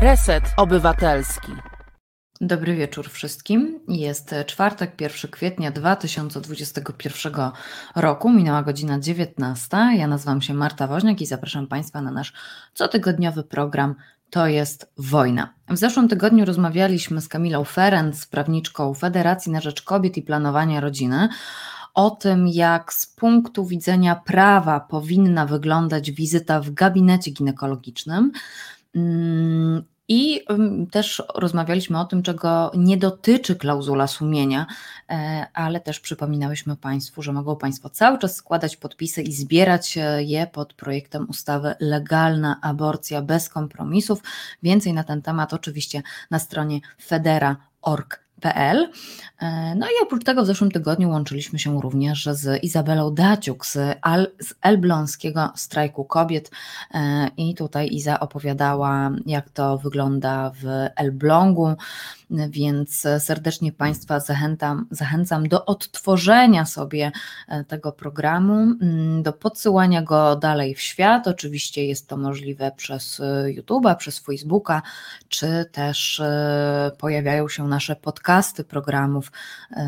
Reset Obywatelski. Dobry wieczór wszystkim. Jest czwartek, 1 kwietnia 2021 roku. Minęła godzina 19. Ja nazywam się Marta Woźniak i zapraszam Państwa na nasz cotygodniowy program To jest wojna. W zeszłym tygodniu rozmawialiśmy z Kamilą Ferenc, prawniczką Federacji na Rzecz Kobiet i Planowania Rodziny, o tym, jak z punktu widzenia prawa powinna wyglądać wizyta w gabinecie ginekologicznym. Mm, I też rozmawialiśmy o tym, czego nie dotyczy klauzula sumienia, e, ale też przypominałyśmy Państwu, że mogą Państwo cały czas składać podpisy i zbierać e, je pod projektem ustawy Legalna aborcja bez kompromisów. Więcej na ten temat oczywiście na stronie federa.org PL. E, no i oprócz tego w zeszłym tygodniu łączyliśmy się również z Izabelą Daciuk z, Al, z Elbląskiego Strajku Kobiet e, i tutaj Iza opowiadała jak to wygląda w Elblągu, więc serdecznie Państwa zachęcam, zachęcam do odtworzenia sobie e, tego programu, mm, do podsyłania go dalej w świat. Oczywiście jest to możliwe przez YouTube'a, przez Facebooka, czy też pojawiają się nasze podcasty programów e,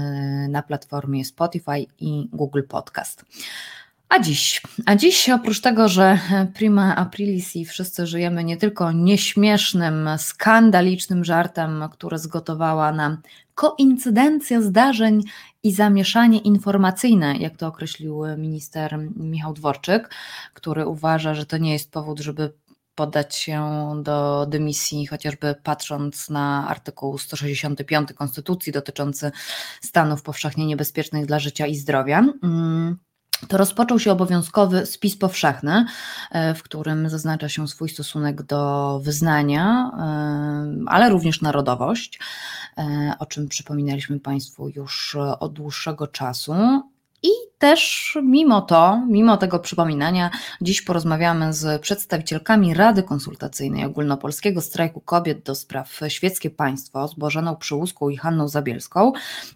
na platformie Spotify i Google Podcast. A dziś, a dziś oprócz tego, że prima aprilis i wszyscy żyjemy nie tylko nieśmiesznym, skandalicznym żartem, które zgotowała nam koincydencja zdarzeń i zamieszanie informacyjne, jak to określił minister Michał Dworczyk, który uważa, że to nie jest powód, żeby podać się do dymisji, chociażby patrząc na artykuł 165 Konstytucji dotyczący stanów powszechnie niebezpiecznych dla życia i zdrowia. To rozpoczął się obowiązkowy spis powszechny, e, w którym zaznacza się swój stosunek do wyznania, e, ale również narodowość, e, o czym przypominaliśmy Państwu już od dłuższego czasu. I też mimo to, mimo tego przypominania, dziś porozmawiamy z przedstawicielkami Rady Konsultacyjnej Ogólnopolskiego Strajku Kobiet do spraw Świeckie Państwo z Bożeną Przyłuską i Hanną Zabielską.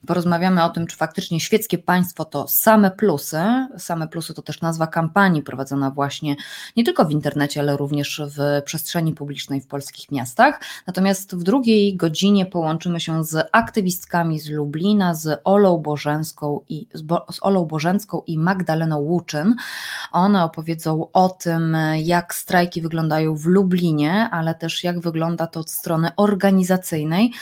Porozmawiamy o tym, czy faktycznie świeckie państwo to same plusy. Same plusy to też nazwa kampanii prowadzona właśnie nie tylko w internecie, ale również w przestrzeni publicznej w polskich miastach. Natomiast w drugiej godzinie połączymy się z aktywistkami z Lublina, z Olą Bożenską i z, Bo, z Olą Bożenską i Magdaleną Łuczyn. One opowiedzą o tym, jak strajki wyglądają w Lublinie, ale też jak wygląda to od strony organizacyjnej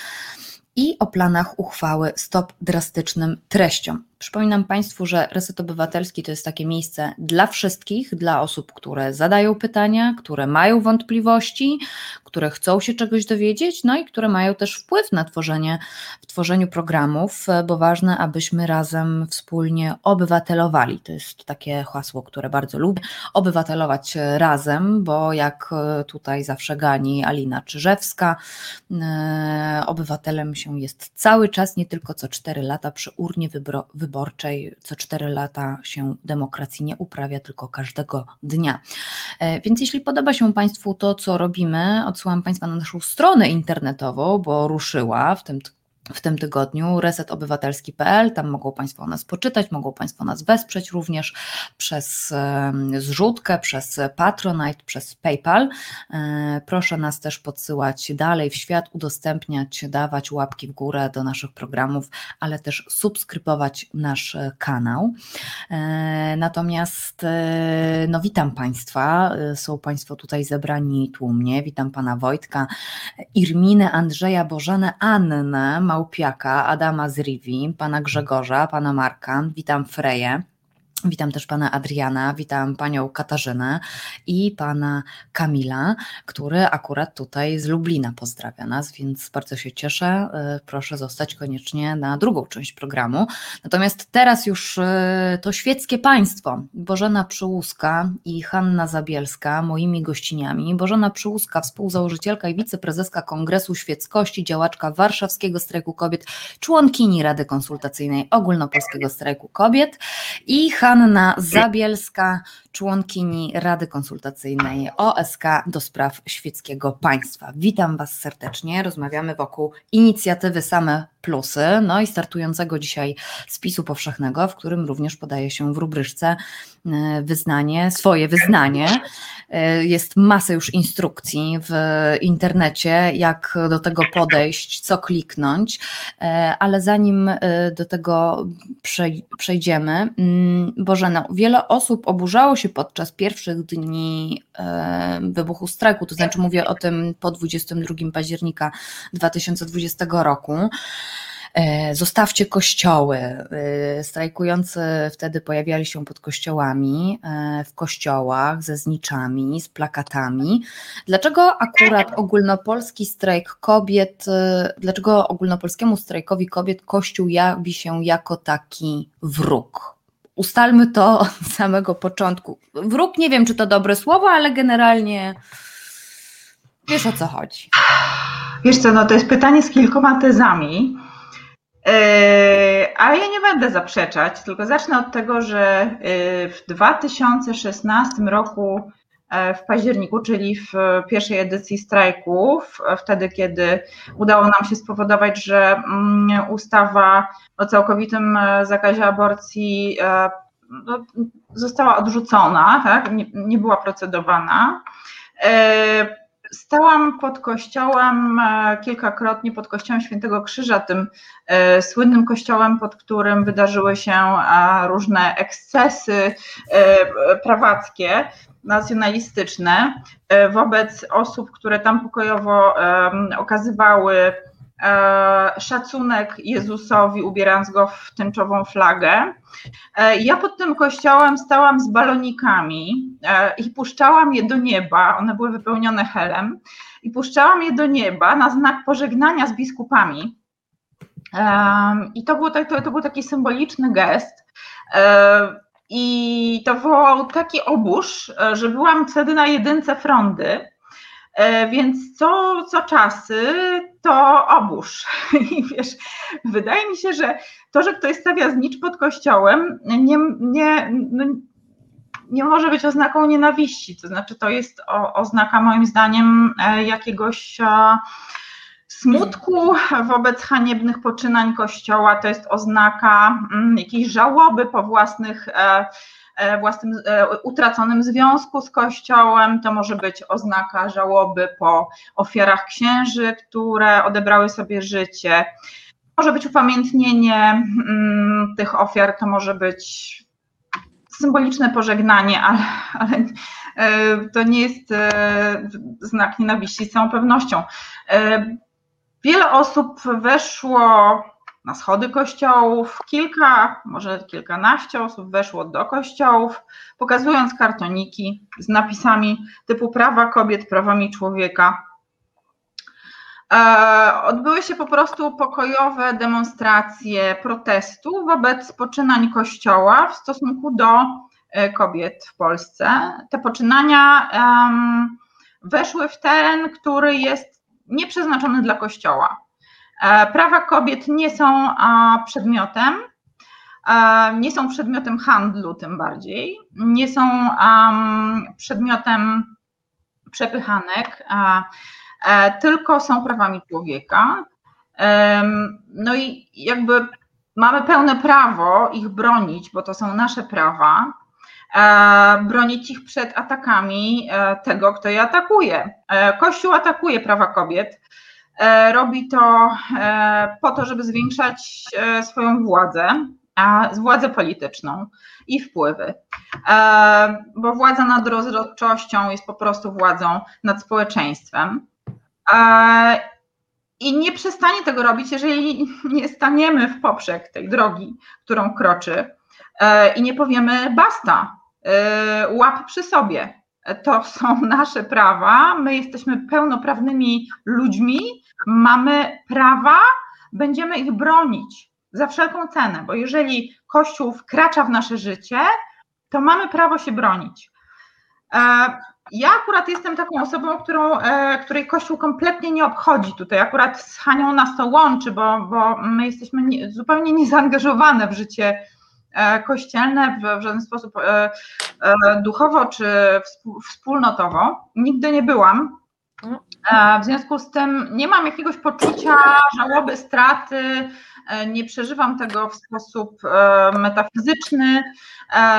i o planach uchwały Stop drastycznym treściom. Przypominam Państwu, że Reset Obywatelski to jest takie miejsce dla wszystkich, dla osób, które zadają pytania, które mają wątpliwości, które chcą się czegoś dowiedzieć, no i które mają też wpływ na tworzenie, w tworzeniu programów, bo ważne, abyśmy razem wspólnie obywatelowali. To jest takie hasło, które bardzo lubię. Obywatelować razem, bo jak tutaj zawsze gani Alina Czyżewska, e, obywatelem się jest cały czas, nie tylko co cztery lata przy urnie wyborczej wyborczej co cztery lata się demokracji nie uprawia, tylko każdego dnia. E, więc jeśli podoba się Państwu to, co robimy, odsyłam Państwa na naszą stronę internetową, bo ruszyła w tym w tym tygodniu resetobywatelski.pl. Tam mogą Państwo o nas poczytać, mogą Państwo nas wesprzeć również przez zrzutkę, przez Patronite, przez PayPal. E, proszę nas też podsyłać dalej w świat, udostępniać, dawać łapki w górę do naszych programów, ale też subskrybować nasz kanał. E, natomiast e, no witam Państwa, są Państwo tutaj zebrani tłumnie. Witam Pana Wojtka, Irminę, Andrzeja, Bożenę, Annę, Małpiaka, Adama z Rivi, pana Grzegorza, pana Marka, witam Freję. Witam też pana Adriana, witam panią Katarzynę i pana Kamila, który akurat tutaj z Lublina pozdrawia nas, więc bardzo się cieszę. Y, proszę zostać koniecznie na drugą część programu. Natomiast teraz już y, to świeckie państwo. Bożena Przyłuska i Hanna Zabielska, moimi gościniami. Bożena Przyłuska, współzałożycielka i wiceprezeska Kongresu Świeckości, działaczka Warszawskiego Strajku Kobiet, członkini Rady Konsultacyjnej Ogólnopolskiego Strajku Kobiet i Hanna Anna Zabielska, członkini Rady Konsultacyjnej OSK do spraw świeckiego państwa. Witam Was serdecznie. Rozmawiamy wokół inicjatywy Same plusy, no i startującego dzisiaj spisu powszechnego, w którym również podaje się w rubryczce e, wyznanie, swoje wyznanie. E, jest masa już instrukcji w internecie, jak do tego podejść, co kliknąć, e, ale zanim do tego przejdziemy, mm, Bożena, wiele osób oburzało się podczas pierwszych dni wybuchu strajku, to znaczy mówię o tym po 22 października 2020 roku. E, zostawcie kościoły. E, strajkujący wtedy pojawiali się pod kościołami, e, w kościołach ze zniczami, z plakatami. Dlaczego akurat ogólnopolski strajk kobiet, dlaczego ogólnopolskiemu strajkowi kobiet Kościół jawi się jako taki wróg? Ustalmy to od samego początku. Wróg, nie wiem czy to dobre słowo, ale generalnie wiesz o co chodzi. Wiesz co, no to jest pytanie z kilkoma tezami. Yy, ale ja nie będę zaprzeczać, tylko zacznę od tego, że yy, w 2016 roku e, w październiku, czyli w pierwszej edycji strajków, wtedy kiedy udało nam się spowodować, że mm, ustawa o całkowitym e, zakazie aborcji e, no, została odrzucona, tak? nie, była procedowana Stałam pod kościołem e, kilkakrotnie, pod kościołem Świętego Krzyża, tym e, słynnym kościołem, pod którym wydarzyły się e, różne ekscesy prawackie, nacjonalistyczne, wobec osób, które tam pokojowo okazywały E, szacunek Jezusowi, ubierając go w tęczową flagę. E, ja pod tym kościołem stałam z balonikami e, i puszczałam je do nieba. One były wypełnione helem i puszczałam je do nieba na znak pożegnania z biskupami. I to był, to, to był taki symboliczny gest. I to wywołał taki oburz, że byłam wtedy na jedynce frondy. Więc co, co czasy to obóz. I wiesz, wydaje mi się, że to, że ktoś stawia znicz pod kościołem, nie, nie, no, nie może być oznaką nienawiści. To znaczy, to jest o, oznaka moim zdaniem e, jakiegoś e, smutku wobec haniebnych poczynań kościoła, to jest oznaka mm, jakiejś żałoby po własnych e, E, własnym e, utraconym związku z Kościołem, to może być oznaka żałoby po ofiarach księży, które odebrały sobie życie. Może być upamiętnienie mm, tych ofiar, to może być symboliczne pożegnanie, ale, ale to nie jest znak nienawiści z całą pewnością. Wiele osób weszło na schody kościołów. Kilka, może kilkanaście osób weszło do kościołów, pokazując kartoniki z napisami typu prawa kobiet, prawami człowieka. E, odbyły się po prostu pokojowe demonstracje protestu wobec poczynań Kościoła w stosunku do e, kobiet w Polsce. Te poczynania weszły w teren, który jest nieprzeznaczony dla Kościoła. E, prawa kobiet nie są przedmiotem, e, nie są przedmiotem handlu, tym bardziej, nie są przedmiotem przepychanek, e, tylko są prawami człowieka. No i jakby mamy pełne prawo ich bronić, bo to są nasze prawa, bronić ich przed atakami tego, kto je atakuje. Kościół atakuje prawa kobiet E, robi to e, po to, żeby zwiększać e, swoją władzę, władzę polityczną i wpływy. Bo władza nad rozrodczością jest po prostu władzą nad społeczeństwem. I nie przestanie tego robić, jeżeli nie staniemy w poprzek tej drogi, którą kroczy i nie powiemy basta, łap przy sobie. To są nasze prawa, my jesteśmy pełnoprawnymi ludźmi, mamy prawa, będziemy ich bronić za wszelką cenę, bo jeżeli Kościół wkracza w nasze życie, to mamy prawo się bronić. E, ja akurat jestem taką osobą, którą, e, której Kościół kompletnie nie obchodzi tutaj. Akurat z Hanią nas to łączy, bo, bo my jesteśmy nie, zupełnie niezaangażowane w życie e, kościelne w, w żaden sposób duchowo czy wspólnotowo. Nigdy nie byłam W związku z tym nie mam jakiegoś poczucia żałoby, straty, nie przeżywam tego w sposób metafizyczny,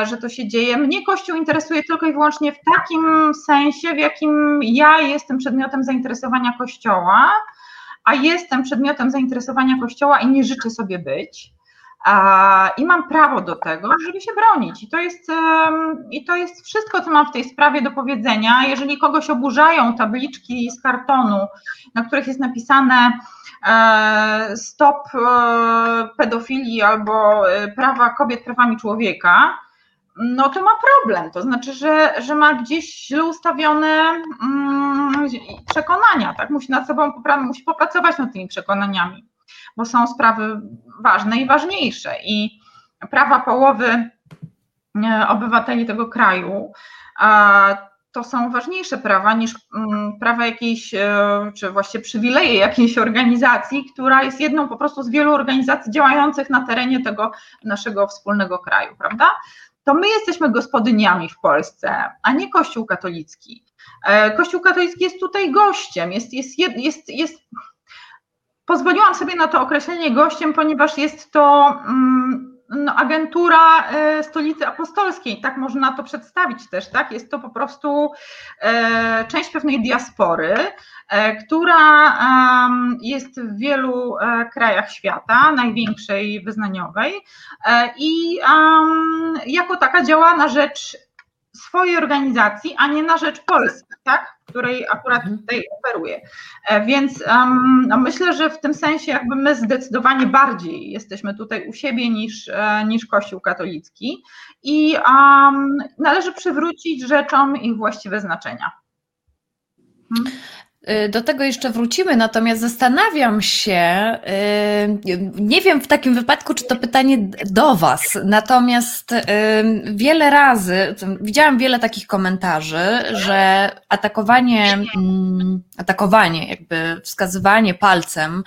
że to się dzieje. Mnie Kościół interesuje tylko i wyłącznie w takim sensie, w jakim ja jestem przedmiotem zainteresowania Kościoła, a jestem przedmiotem zainteresowania Kościoła i nie życzę sobie być. I mam prawo do tego, żeby się bronić. I to, jest, I to jest wszystko, co mam w tej sprawie do powiedzenia. Jeżeli kogoś oburzają tabliczki z kartonu, na których jest napisane e, stop e, pedofilii albo e, prawa kobiet prawami człowieka, no to ma problem. To znaczy, że, że ma gdzieś źle ustawione mm, przekonania, tak? Musi nad sobą musi popracować nad tymi przekonaniami bo są sprawy ważne i ważniejsze. I prawa połowy e, obywateli tego kraju to są ważniejsze prawa niż mm, prawa jakiejś, e, czy właściwie przywileje jakiejś organizacji, która jest jedną po prostu z wielu organizacji działających na terenie tego naszego wspólnego kraju, prawda? To my jesteśmy gospodyniami w Polsce, a nie Kościół katolicki. E, Kościół katolicki jest tutaj gościem, jest, jest, jest, jest Pozwoliłam sobie na to określenie gościem, ponieważ jest to mm, no, agentura e, stolicy apostolskiej, tak można to przedstawić też, tak? Jest to po prostu e, część pewnej diaspory, e, która jest w wielu krajach świata, największej wyznaniowej i jako taka działa na rzecz swojej organizacji, a nie na rzecz Polski, tak? której akurat mhm. tutaj operuję. E, więc um, myślę, że w tym sensie jakby my zdecydowanie bardziej jesteśmy tutaj u siebie niż, e, niż Kościół katolicki i um, należy przywrócić rzeczom ich właściwe znaczenia. Hmm. Y, do tego jeszcze wrócimy, natomiast zastanawiam się, y, nie wiem w takim wypadku, czy to pytanie do Was, natomiast y, wiele razy, widziałam wiele takich komentarzy, że atakowanie, mm, atakowanie, jakby wskazywanie palcem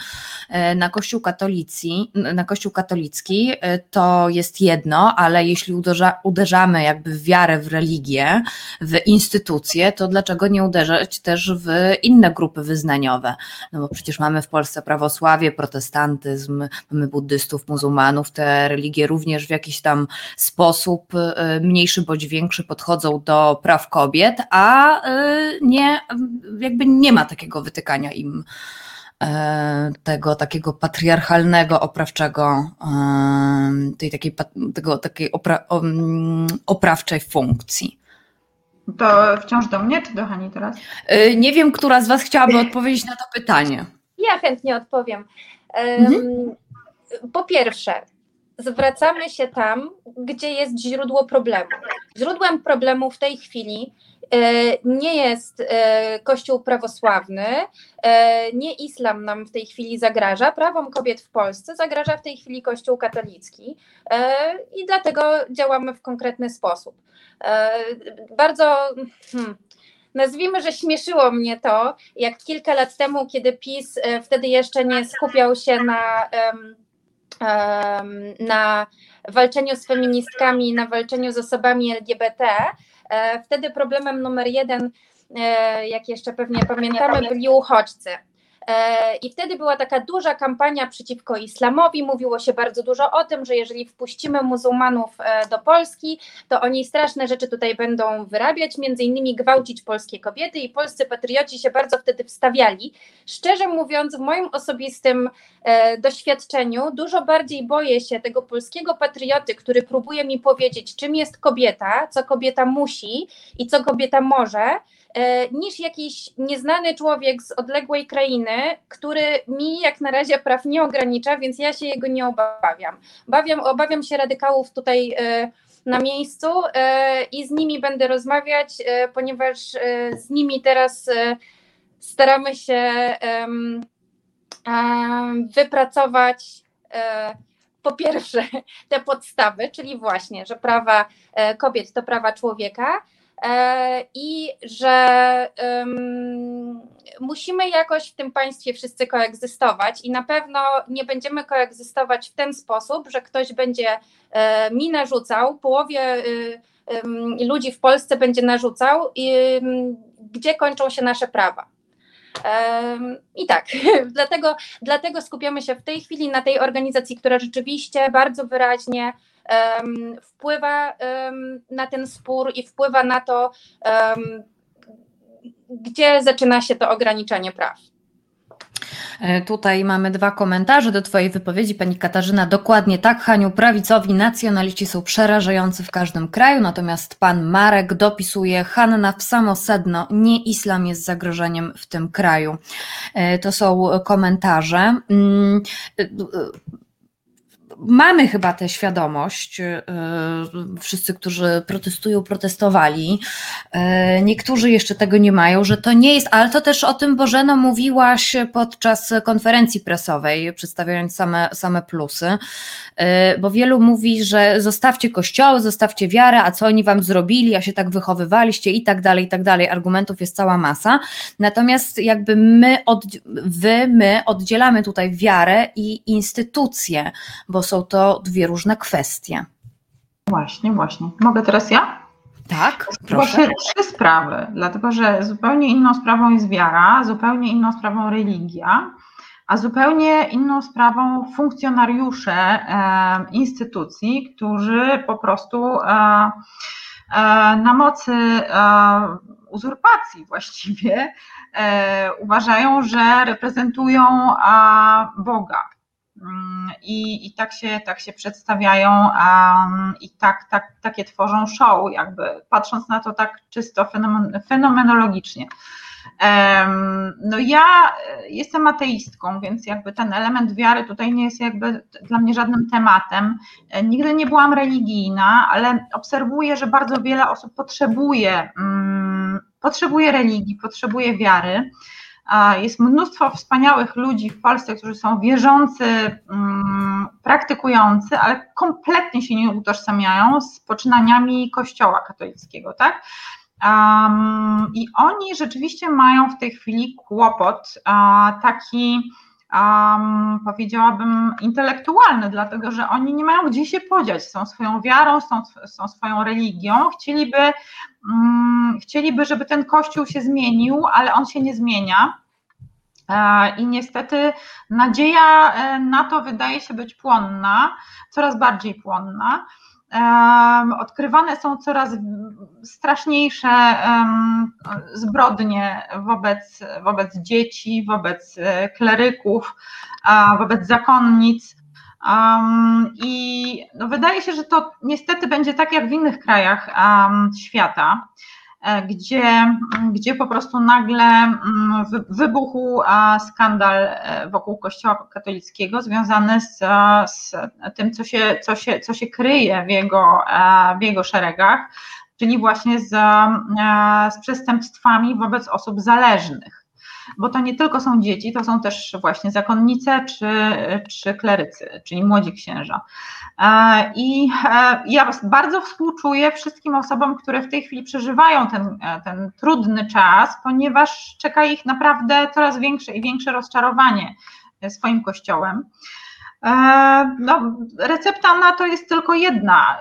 na Kościół katolicki, na Kościół katolicki to jest jedno, ale jeśli uderza, uderzamy jakby w wiarę, w religię, w instytucje, to dlaczego nie uderzać też w inne inne grupy wyznaniowe, no bo przecież mamy w Polsce prawosławie, protestantyzm, mamy buddystów, muzułmanów, te religie również w jakiś tam sposób y, mniejszy bądź większy podchodzą do praw kobiet, a y, nie, jakby nie ma takiego wytykania im e, tego takiego patriarchalnego, oprawczego, tej takiej, tego, takiej opra, oprawczej funkcji. To wciąż do mnie, czy do Hani teraz? Y, nie wiem, która z Was chciałaby odpowiedzieć na to pytanie. Ja chętnie odpowiem. Mhm. Po pierwsze, zwracamy się tam, gdzie jest źródło problemu. Źródłem problemu w tej chwili y, nie jest y, Kościół prawosławny, nie islam nam w tej chwili zagraża, prawom kobiet w Polsce zagraża w tej chwili Kościół katolicki i dlatego działamy w konkretny sposób. E, bardzo. Hmm, nazwijmy, że śmieszyło mnie to, jak kilka lat temu, kiedy PiS e, wtedy jeszcze nie skupiał się na, na walczeniu z feministkami, na walczeniu z osobami LGBT, e, wtedy problemem numer jeden, jak jeszcze pewnie pamiętamy, byli uchodźcy. E, I wtedy była taka duża kampania przeciwko islamowi. Mówiło się bardzo dużo o tym, że jeżeli wpuścimy muzułmanów e, do Polski, to oni straszne rzeczy tutaj będą wyrabiać, między innymi gwałcić polskie kobiety i polscy patrioci się bardzo wtedy wstawiali. Szczerze mówiąc, w moim osobistym e, doświadczeniu dużo bardziej boję się tego polskiego patrioty, który próbuje mi powiedzieć, czym jest kobieta, co kobieta musi i co kobieta może niż jakiś nieznany człowiek z odległej krainy, który mi jak na razie praw nie ogranicza, więc ja się jego nie obawiam. Obawiam, obawiam się radykałów tutaj e, na miejscu e, i z nimi będę rozmawiać, ponieważ z nimi teraz staramy się wypracować po pierwsze te podstawy, czyli właśnie, że prawa kobiet to prawa człowieka, E, i że um, musimy jakoś w tym państwie wszyscy koegzystować i na pewno nie będziemy koegzystować w ten sposób, że ktoś będzie e, mi narzucał, połowie y, ludzi w Polsce będzie narzucał, gdzie kończą się nasze prawa. I tak, dlatego, dlatego skupiamy się w tej chwili na tej organizacji, która rzeczywiście bardzo wyraźnie wpływa na ten spór i wpływa na to, gdzie zaczyna się to ograniczanie praw. E, tutaj mamy dwa komentarze do Twojej wypowiedzi, Pani Katarzyna. Dokładnie tak, Haniu, prawicowi nacjonaliści są przerażający w każdym kraju, natomiast Pan Marek dopisuje, Hanna w samo sedno, nie islam jest zagrożeniem w tym kraju. E, to są komentarze. Mamy chyba tę świadomość, y, wszyscy, którzy protestują, protestowali. Y, niektórzy jeszcze tego nie mają, że to nie jest, ale to też o tym Bożeno mówiłaś podczas konferencji prasowej, przedstawiając same, same plusy, y, bo wielu mówi, że zostawcie kościoły, zostawcie wiarę, a co oni wam zrobili, a się tak wychowywaliście i tak dalej, i tak dalej. Argumentów jest cała masa. Natomiast jakby my, od, wy, my oddzielamy tutaj wiarę i instytucje, bo są to dwie różne kwestie. Właśnie, właśnie. Mogę teraz ja? Tak, proszę. Trzy sprawy, dlatego że zupełnie inną sprawą jest wiara, zupełnie inną sprawą religia, a zupełnie inną sprawą funkcjonariusze e, instytucji, którzy po prostu e, e, na mocy e, uzurpacji właściwie e, uważają, że reprezentują Boga I, i tak, się, tak się przedstawiają um, i tak, tak, takie tworzą show, jakby patrząc na to tak czysto fenomen, fenomenologicznie. No ja jestem ateistką, więc jakby ten element wiary tutaj nie jest jakby dla mnie żadnym tematem. Nigdy nie byłam religijna, ale obserwuję, że bardzo wiele osób potrzebuje, um, potrzebuje religii, potrzebuje wiary. Jest mnóstwo wspaniałych ludzi w Polsce, którzy są wierzący, mm, praktykujący, ale kompletnie się nie utożsamiają z poczynaniami Kościoła katolickiego, tak? I oni rzeczywiście mają w tej chwili kłopot taki, um, powiedziałabym, intelektualny, dlatego że oni nie mają gdzie się podziać tą swoją wiarą, z tą swoją religią. Chcieliby, um, chcieliby, żeby ten kościół się zmienił, ale on się nie zmienia. E, I niestety nadzieja e, na to wydaje się być płonna, coraz bardziej płonna. Odkrywane są coraz straszniejsze zbrodnie wobec, wobec dzieci, wobec e, kleryków, wobec zakonnic. I no wydaje się, że to niestety będzie tak jak w innych krajach świata. E, gdzie, gdzie po prostu nagle mm, wybuchł skandal e, wokół Kościoła katolickiego związany z, z tym, co się, co, się, co się kryje w jego, e, w jego szeregach, czyli właśnie z, z przestępstwami wobec osób zależnych bo to nie tylko są dzieci, to są też właśnie zakonnice czy, czy klerycy, czyli młodzi księża. E, I e, ja bardzo współczuję wszystkim osobom, które w tej chwili przeżywają ten, e, ten trudny czas, ponieważ czeka ich naprawdę coraz większe i większe rozczarowanie swoim kościołem. No, recepta na to jest tylko jedna: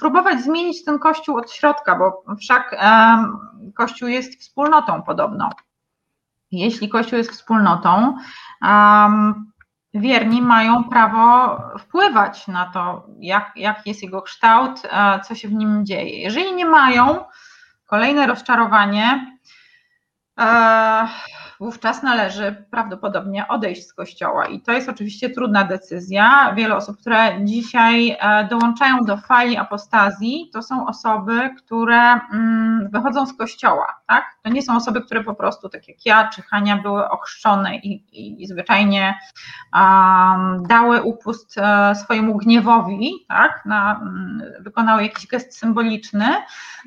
próbować zmienić ten kościół od środka, bo wszak kościół jest wspólnotą podobno. Jeśli kościół jest wspólnotą, wierni mają prawo wpływać na to, jak, jak jest jego kształt, co się w nim dzieje. Jeżeli nie mają, kolejne rozczarowanie, e, wówczas należy prawdopodobnie odejść z kościoła. I to jest oczywiście trudna decyzja. Wiele osób, które dzisiaj e, dołączają do fali apostazji, to są osoby, które mm, wychodzą z kościoła. Tak? To nie są osoby, które po prostu, tak jak ja czy Hania, były ochrzczone i, i, i zwyczajnie um, dały upust e, swojemu gniewowi, tak? Na, um, wykonały jakiś gest symboliczny.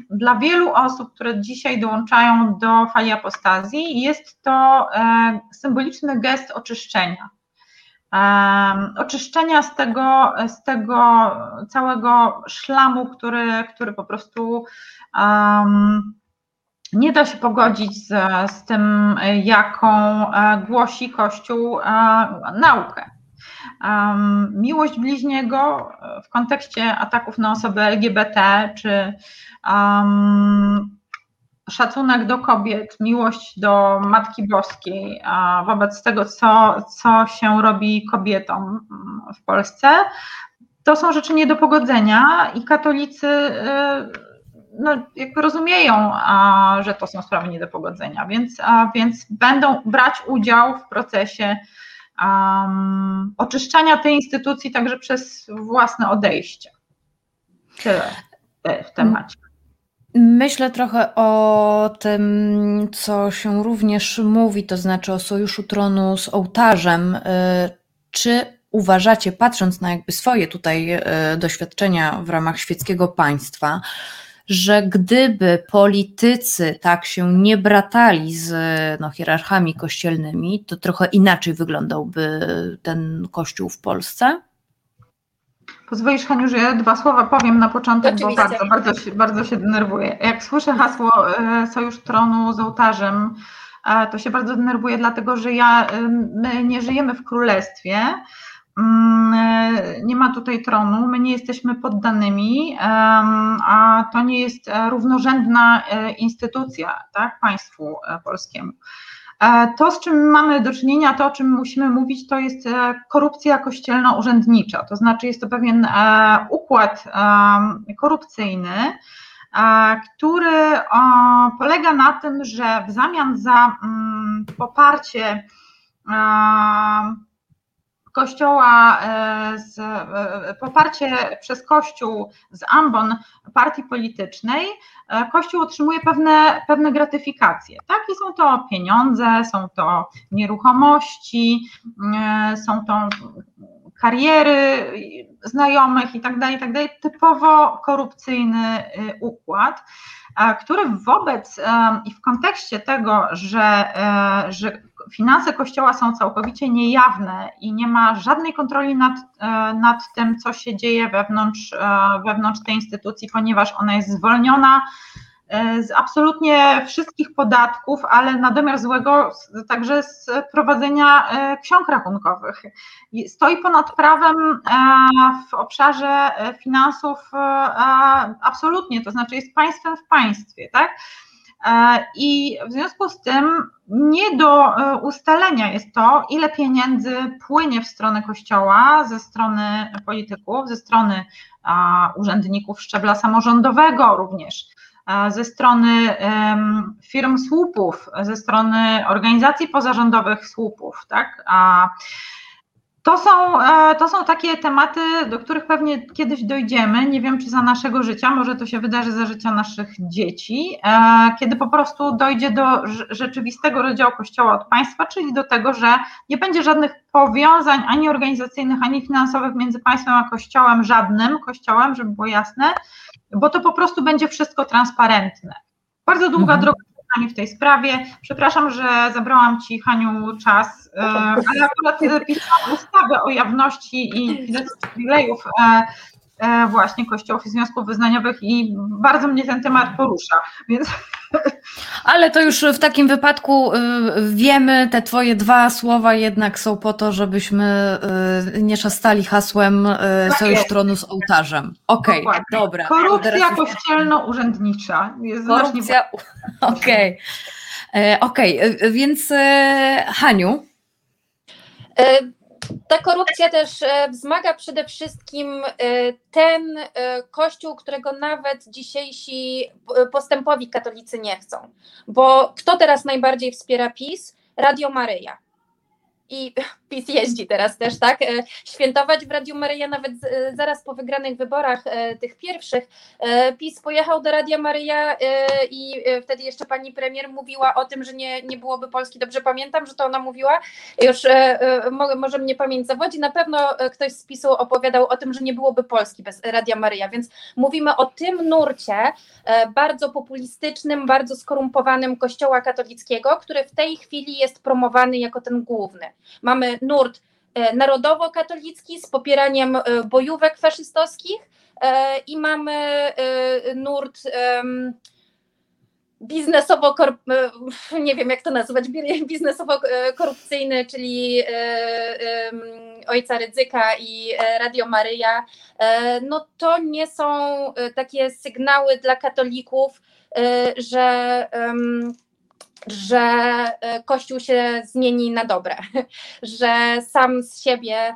Dla wielu osób, które dzisiaj dołączają do fali apostazji, jest to E, symboliczny gest oczyszczenia. E, oczyszczenia z tego, z tego całego szlamu, który, który po prostu um, nie da się pogodzić z, z tym, jaką e, głosi Kościół naukę. Um, miłość bliźniego w kontekście ataków na osoby LGBT, czy um, szacunek do kobiet, miłość do Matki Boskiej wobec tego, co, co się robi kobietom w Polsce, to są rzeczy nie do pogodzenia i katolicy no, jakby rozumieją, że to są sprawy nie do pogodzenia, więc, więc będą brać udział w procesie um, oczyszczania tej instytucji także przez własne odejście. Tyle w temacie. Myślę trochę o tym, co się również mówi, to znaczy o sojuszu tronu z ołtarzem. Y, czy uważacie, patrząc na jakby swoje tutaj y, doświadczenia w ramach świeckiego państwa, że gdyby politycy tak się nie bratali z no, hierarchami kościelnymi, to trochę inaczej wyglądałby ten kościół w Polsce? Pozwolisz, Haniu, że ja dwa słowa powiem na początek, Oczywiście. bo bardzo, bardzo, się, bardzo się denerwuję. Jak słyszę hasło e, Sojusz Tronu z ołtarzem, e, to się bardzo denerwuję, dlatego że ja, e, my nie żyjemy w królestwie, mm, nie ma tutaj tronu, my nie jesteśmy poddanymi, a to nie jest równorzędna instytucja tak, państwu polskiemu. E, to, z czym mamy do czynienia, to o czym musimy mówić, to jest e, korupcja kościelno-urzędnicza. To znaczy, jest to pewien e, układ korupcyjny, który polega na tym, że w zamian za mm, poparcie Kościoła, z, poparcie przez Kościół z ambon partii politycznej, E, Kościół otrzymuje pewne, pewne gratyfikacje. Tak? I są to pieniądze, są to nieruchomości, e, są to kariery znajomych i tak dalej, tak. Typowo korupcyjny układ, e, który wobec i w kontekście tego, że, że finanse Kościoła są całkowicie niejawne i nie ma żadnej kontroli nad, nad tym, co się dzieje wewnątrz, wewnątrz tej instytucji, ponieważ ona jest zwolniona E, z absolutnie wszystkich podatków, ale na domiar złego także z prowadzenia e, ksiąg rachunkowych. Stoi ponad prawem e, w obszarze finansów absolutnie, to znaczy jest państwem w państwie, tak? I w związku z tym nie do ustalenia jest to, ile pieniędzy płynie w stronę kościoła ze strony polityków, ze strony urzędników szczebla samorządowego również ze strony firm słupów, ze strony organizacji pozarządowych słupów, tak? To są, e, to są takie tematy, do których pewnie kiedyś dojdziemy. Nie wiem, czy za naszego życia, może to się wydarzy za życia naszych dzieci, e, kiedy po prostu dojdzie do rzeczywistego rozdziału Kościoła od państwa, czyli do tego, że nie będzie żadnych powiązań ani organizacyjnych, ani finansowych między państwem a Kościołem, żadnym Kościołem, żeby było jasne, bo to po prostu będzie wszystko transparentne. Bardzo długa mhm. droga w tej sprawie. Przepraszam, że zabrałam Ci, Haniu, czas, e, ale akurat pisałam ustawę o jawności i przywilejów e, E, właśnie kościołów i związków wyznaniowych i bardzo mnie ten temat porusza, więc... Ale to już w takim wypadku y, wiemy, te twoje dwa słowa jednak są po to, żebyśmy y, nie szastali hasłem y, tak Sojusz Tronu z ołtarzem. Okej, okay, dobra. Korupcja kościelno-urzędnicza. Korupcja, okej. Okay. E, okej, okay. więc e, Haniu? Ta korupcja też e, wzmaga przede wszystkim e, ten e, kościół, którego nawet dzisiejsi postępowi katolicy nie chcą. Bo kto teraz najbardziej wspiera PiS? Radio Maryja i PiS jeździ teraz też, tak? E, świętować w Radiu Maryja nawet e, zaraz po wygranych wyborach e, tych pierwszych. PiS pojechał do Radia Maryja i wtedy jeszcze pani premier mówiła o tym, że nie, nie byłoby Polski. Dobrze pamiętam, że to ona mówiła. Już może mnie pamięć zawodzi. Na pewno ktoś z PiSu opowiadał o tym, że nie byłoby Polski bez Radia Maryja, więc mówimy o tym nurcie bardzo populistycznym, bardzo skorumpowanym kościoła katolickiego, który w tej chwili jest promowany jako ten główny. Mamy nurt e, narodowo-katolicki z popieraniem e, bojówek faszystowskich e, i mamy nurt biznesowo, nie wiem jak to nazwać, biznesowo-korupcyjny, czyli Ojca Rydzyka i Radio Maryja, no to nie są takie sygnały dla katolików, że że Kościół się zmieni na dobre, że sam z siebie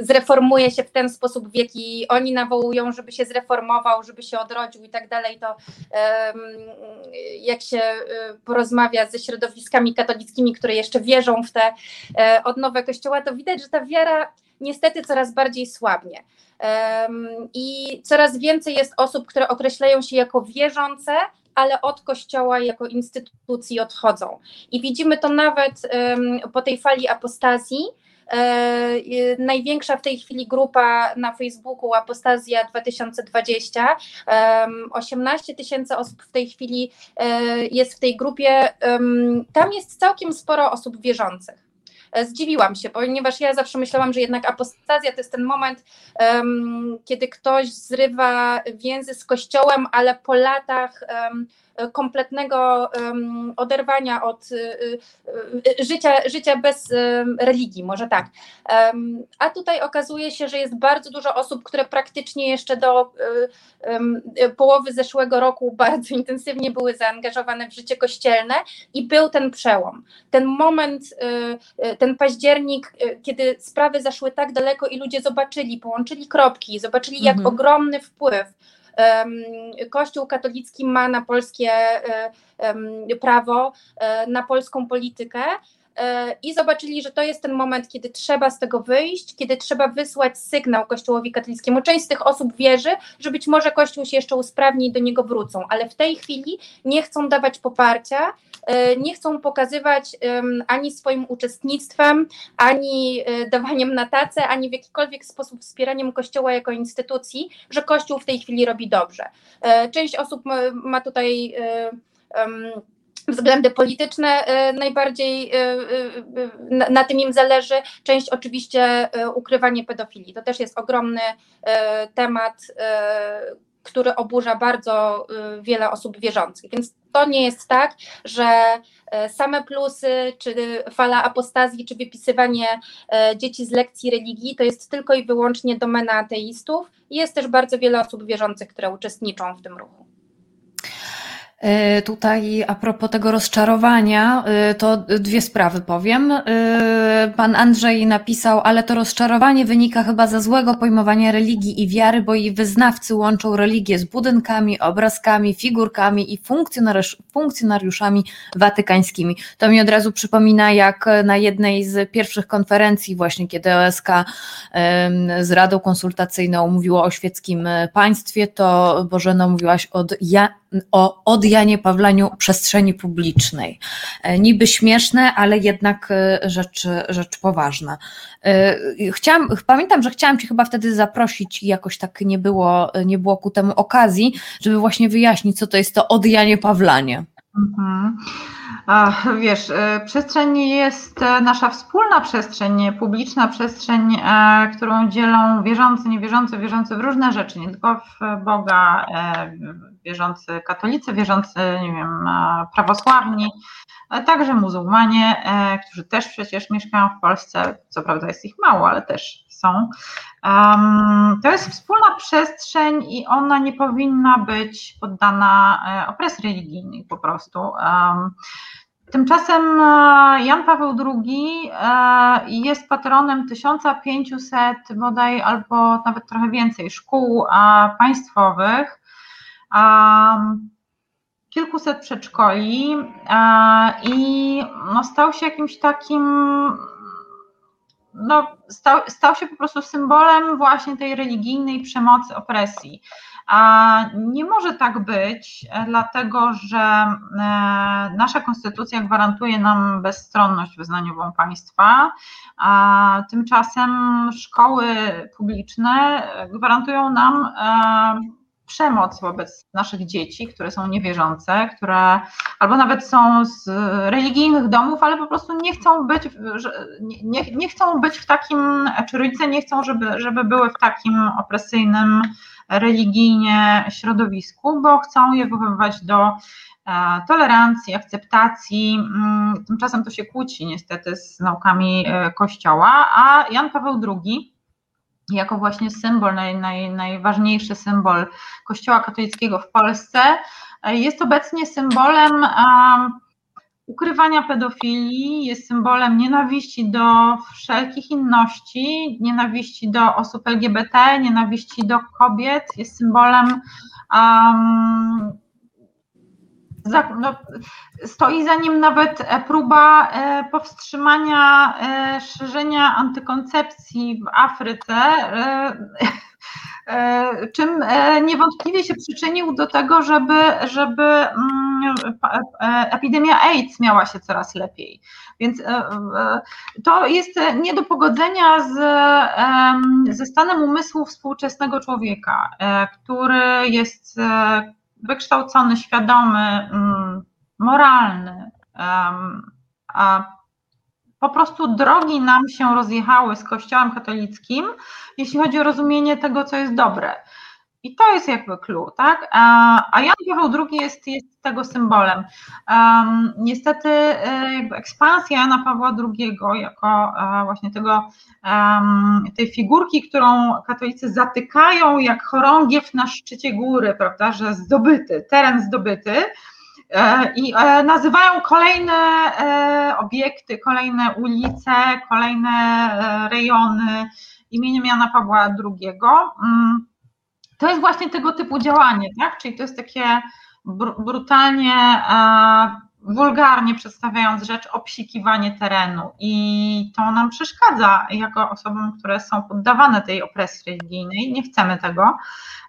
zreformuje się w ten sposób, w jaki oni nawołują, żeby się zreformował, żeby się odrodził i tak dalej, to jak się porozmawia ze środowiskami katolickimi, które jeszcze wierzą w te e, odnowę Kościoła, to widać, że ta wiara niestety coraz bardziej słabnie. I coraz więcej jest osób, które określają się jako wierzące, ale od Kościoła jako instytucji odchodzą. I widzimy to nawet po tej fali apostazji, E, największa w tej chwili grupa na Facebooku Apostazja 2020. 18 tysięcy osób w tej chwili e, jest w tej grupie. Tam jest całkiem sporo osób wierzących. E, zdziwiłam się, ponieważ ja zawsze myślałam, że jednak apostazja to jest ten moment, um, kiedy ktoś zrywa więzy z kościołem, ale po latach um, kompletnego oderwania od y, y, y, życia, życia bez religii, może tak. A tutaj okazuje się, że jest bardzo dużo osób, które praktycznie jeszcze do połowy zeszłego roku bardzo intensywnie były zaangażowane w życie kościelne i był ten przełom. Ten moment, ten październik, kiedy sprawy zaszły tak daleko i ludzie zobaczyli, połączyli kropki, zobaczyli, jak mhm. ogromny wpływ Kościół katolicki ma na polskie e, prawo, e, na polską politykę i zobaczyli, że to jest ten moment, kiedy trzeba z tego wyjść, kiedy trzeba wysłać sygnał Kościołowi katolickiemu. Część z tych osób wierzy, że być może Kościół się jeszcze usprawni i do niego wrócą, ale w tej chwili nie chcą dawać poparcia, E, nie chcą pokazywać ani swoim uczestnictwem, ani e, dawaniem na tacę, ani w jakikolwiek sposób wspieraniem Kościoła jako instytucji, że Kościół w tej chwili robi dobrze. E, część osób ma tutaj względy polityczne najbardziej na tym im zależy. Część oczywiście ukrywanie pedofilii. To też jest ogromny temat, który oburza bardzo wiele osób wierzących. Więc to nie jest tak, że e, same plusy, czy fala apostazji, czy wypisywanie e, dzieci z lekcji religii to jest tylko i wyłącznie domena ateistów. Jest też bardzo wiele osób wierzących, które uczestniczą w tym ruchu. E, tutaj a propos tego rozczarowania, e, to dwie sprawy powiem. E, pan Andrzej napisał, ale to rozczarowanie wynika chyba ze złego pojmowania religii i wiary, bo jej wyznawcy łączą religię z budynkami, obrazkami, figurkami i funkcjonariuszami watykańskimi. To mi od razu przypomina, jak na jednej z pierwszych konferencji, właśnie kiedy OSK z Radą Konsultacyjną mówiło o świeckim państwie, to Bożeno mówiłaś od ja, o od Janie Pawlaniu przestrzeni publicznej. E, niby śmieszne, ale jednak e, rzecz, rzecz poważna. E, chciałam, pamiętam, że chciałam Cię chyba wtedy zaprosić i jakoś tak nie było, nie było ku temu okazji, żeby właśnie wyjaśnić, co to jest to odjanie Pawlanie. Mhm. Wiesz, przestrzeń jest nasza wspólna przestrzeń, publiczna przestrzeń, którą dzielą wierzący, niewierzący, wierzący w różne rzeczy, nie tylko w Boga, wierzący katolicy, wierzący, nie wiem, prawosławni, ale także muzułmanie, e, którzy też przecież mieszkają w Polsce, co prawda jest ich mało, ale też są. To jest wspólna przestrzeń i ona nie powinna być poddana e, opresji religijnej po prostu. Tymczasem e, Jan Paweł II jest patronem 1500 bodaj albo nawet trochę więcej szkół państwowych kilkuset przedszkoli i no, stał się jakimś takim, no, stał, stał się po prostu symbolem właśnie tej religijnej przemocy, opresji. A nie może tak być, dlatego że e, nasza konstytucja gwarantuje nam bezstronność wyznaniową państwa, a tymczasem szkoły publiczne gwarantują nam e, przemoc wobec naszych dzieci, które są niewierzące, które albo nawet są z religijnych domów, ale po prostu nie chcą być, nie, nie chcą być w takim, czy rodzice nie chcą, żeby, żeby były w takim opresyjnym religijnie środowisku, bo chcą je wychowywać do e, tolerancji, akceptacji. Mm, tymczasem to się kłóci niestety z naukami e, Kościoła, a Jan Paweł II jako właśnie symbol, naj, naj, najważniejszy symbol Kościoła katolickiego w Polsce, jest obecnie symbolem ukrywania pedofilii, jest symbolem nienawiści do wszelkich inności, nienawiści do osób LGBT, nienawiści do kobiet, jest symbolem um, no, stoi za nim nawet e, próba e, powstrzymania e, szerzenia antykoncepcji w Afryce, czym niewątpliwie się przyczynił do tego, żeby, żeby mm, epidemia AIDS miała się coraz lepiej. Więc to jest nie do pogodzenia z, ze stanem umysłu współczesnego człowieka, który jest wykształcony, świadomy, mm, moralny. A po prostu drogi nam się rozjechały z Kościołem katolickim, jeśli chodzi o rozumienie tego, co jest dobre. I to jest jakby clue, tak? A Jan Paweł II jest, jest tego symbolem. Um, niestety e, jakby ekspansja Jana Pawła II jako e, właśnie tego, um, tej figurki, którą katolicy zatykają jak chorągiew na szczycie góry, prawda, że zdobyty, teren zdobyty, e, i nazywają kolejne obiekty, kolejne ulice, kolejne rejony imieniem Jana Pawła II. To jest właśnie tego typu działanie, tak? Czyli to jest takie brutalnie, wulgarnie przedstawiając rzecz, obsikiwanie terenu i to nam przeszkadza jako osobom, które są poddawane tej opresji religijnej. Nie chcemy tego.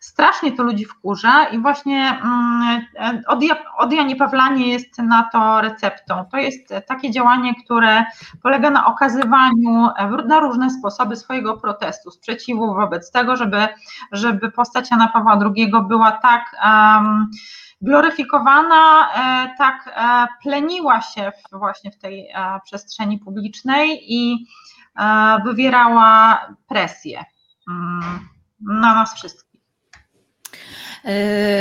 Strasznie to ludzi wkurza i właśnie mm, odjanie Pawlanie jest na to receptą. To jest takie działanie, które polega na okazywaniu na różne sposoby swojego protestu, sprzeciwu wobec tego, żeby, żeby postać Jana Pawła II była tak um, gloryfikowana, e, tak e, pleniła się właśnie w tej e, przestrzeni publicznej i wywierała presję mm, na nas wszystkich.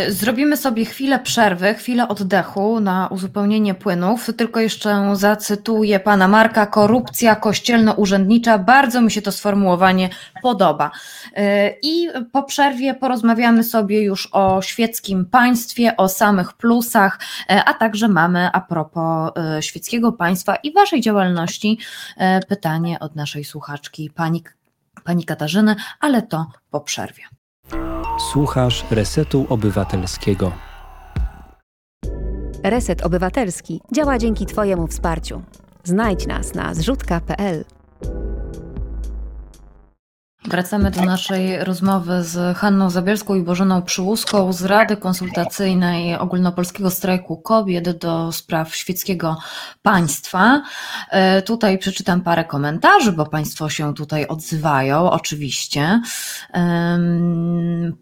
Yy, zrobimy sobie chwilę przerwy, chwilę oddechu na uzupełnienie płynów. Tylko jeszcze zacytuję pana Marka. Korupcja kościelno-urzędnicza. Bardzo mi się to sformułowanie podoba. Yy, I po przerwie porozmawiamy sobie już o świeckim państwie, o samych plusach, yy, a także mamy a propos świeckiego państwa i waszej działalności pytanie od naszej słuchaczki pani, pani Katarzyny, ale to po przerwie. Słuchasz Resetu Obywatelskiego. Reset Obywatelski działa dzięki Twojemu wsparciu. Znajdź nas na zrzutka.pl. Wracamy do naszej rozmowy z Hanną Zabielską i Bożeną Przyłuską z Rady Konsultacyjnej Ogólnopolskiego Strajku Kobiet do spraw świeckiego państwa. E, tutaj przeczytam parę komentarzy, bo Państwo się tutaj odzywają, oczywiście.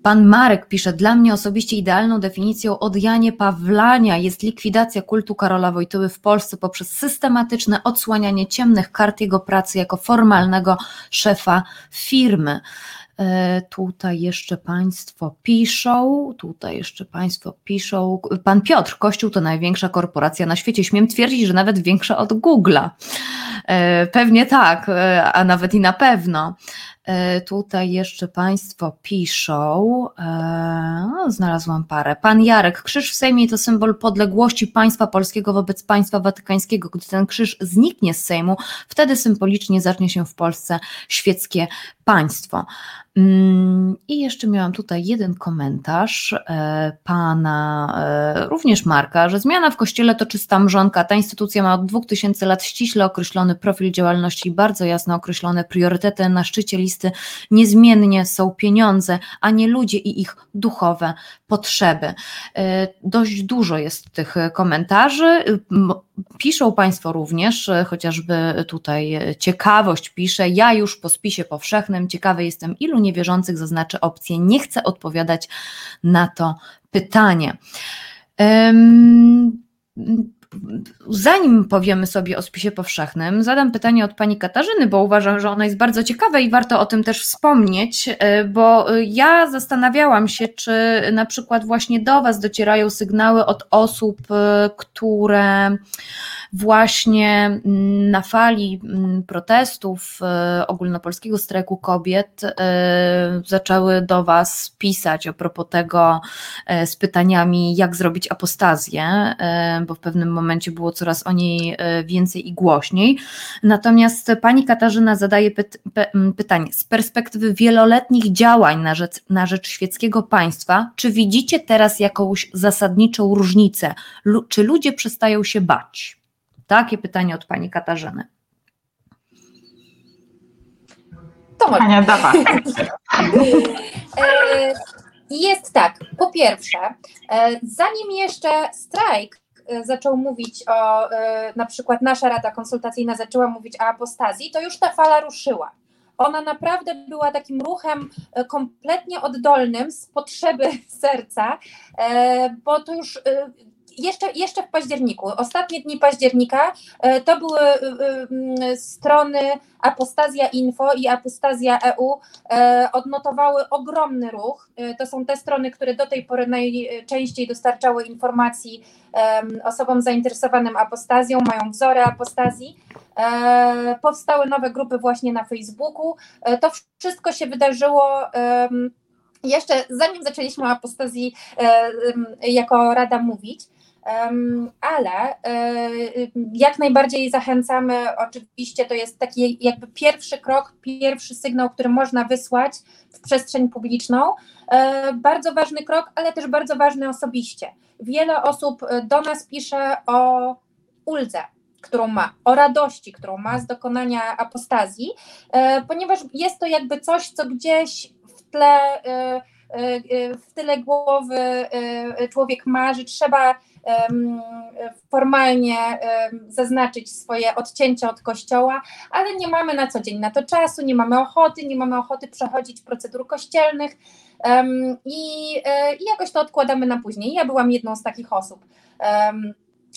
Pan Marek pisze, dla mnie osobiście idealną definicją odjanie Pawlania jest likwidacja kultu Karola Wojtyły w Polsce poprzez systematyczne odsłanianie ciemnych kart jego pracy jako formalnego szefa firmy firmy. E, tutaj jeszcze Państwo piszą, tutaj jeszcze Państwo piszą. Pan Piotr, Kościół to największa korporacja na świecie. Śmiem twierdzić, że nawet większa od Google'a. E, pewnie tak, e, a nawet i na pewno. E, tutaj jeszcze Państwo piszą, no, znalazłam parę. Pan Jarek, krzyż w Sejmie to symbol podległości państwa polskiego wobec państwa watykańskiego. Gdy ten krzyż zniknie z Sejmu, wtedy symbolicznie zacznie się w Polsce świeckie państwo. I jeszcze miałam tutaj jeden komentarz e, pana, e, również Marka, że zmiana w kościele to czysta mrzonka. Ta instytucja ma od 2000 lat ściśle określony profil działalności i bardzo jasno określone priorytety. Na szczycie listy niezmiennie są pieniądze, a nie ludzie i ich duchowe potrzeby. E, dość dużo jest tych komentarzy. Piszą Państwo również, chociażby tutaj ciekawość pisze, ja już po spisie powszechnym ciekawy jestem, ilu niewierzących zaznaczy opcję nie chcę odpowiadać na to pytanie. Zanim powiemy sobie o spisie powszechnym, zadam pytanie od pani Katarzyny, bo uważam, że ono jest bardzo ciekawe i warto o tym też wspomnieć, e, bo ja zastanawiałam się, czy na przykład właśnie do Was docierają sygnały od osób, e, które właśnie mm, na fali mm, protestów ogólnopolskiego strajku kobiet zaczęły do Was pisać a propos tego z pytaniami, jak zrobić apostazję, bo w pewnym momencie było coraz o niej więcej i głośniej. Natomiast Pani Katarzyna zadaje pytanie z perspektywy wieloletnich działań na rzecz, na rzecz świeckiego państwa, czy widzicie teraz jakąś zasadniczą różnicę? Czy ludzie przestają się bać? Takie pytanie od pani Katarzyny. To Ania, dawaj. E, jest tak. Po pierwsze, e, zanim jeszcze strajk e, zaczął mówić o, na przykład nasza Rada Konsultacyjna zaczęła mówić o apostazji, to już ta fala ruszyła. Ona naprawdę była takim ruchem e, kompletnie oddolnym z potrzeby serca, e, bo to już e, jeszcze, jeszcze w październiku, ostatnie dni października, to były strony Apostazja Info i Apostazja EU odnotowały ogromny ruch. To są te strony, które do tej pory najczęściej dostarczały informacji osobom zainteresowanym apostazją, mają wzory apostazji. E, powstały nowe grupy właśnie na Facebooku. E, to wszystko się wydarzyło jeszcze zanim zaczęliśmy o apostazji e, jako Rada mówić. Ale jak najbardziej zachęcamy, oczywiście to jest taki jakby pierwszy krok, pierwszy sygnał, który można wysłać w przestrzeń publiczną. Bardzo ważny krok, ale też bardzo ważny osobiście. Wiele osób do nas pisze o uldze, którą ma, o radości, którą ma z dokonania apostazji, e, ponieważ jest to jakby coś, co gdzieś w tle, e, e, w tyle głowy człowiek ma, że trzeba formalnie zaznaczyć swoje odcięcie od kościoła, ale nie mamy na co dzień na to czasu, nie mamy ochoty, nie mamy ochoty przechodzić procedur kościelnych i, i jakoś to odkładamy na później. Ja byłam jedną z takich osób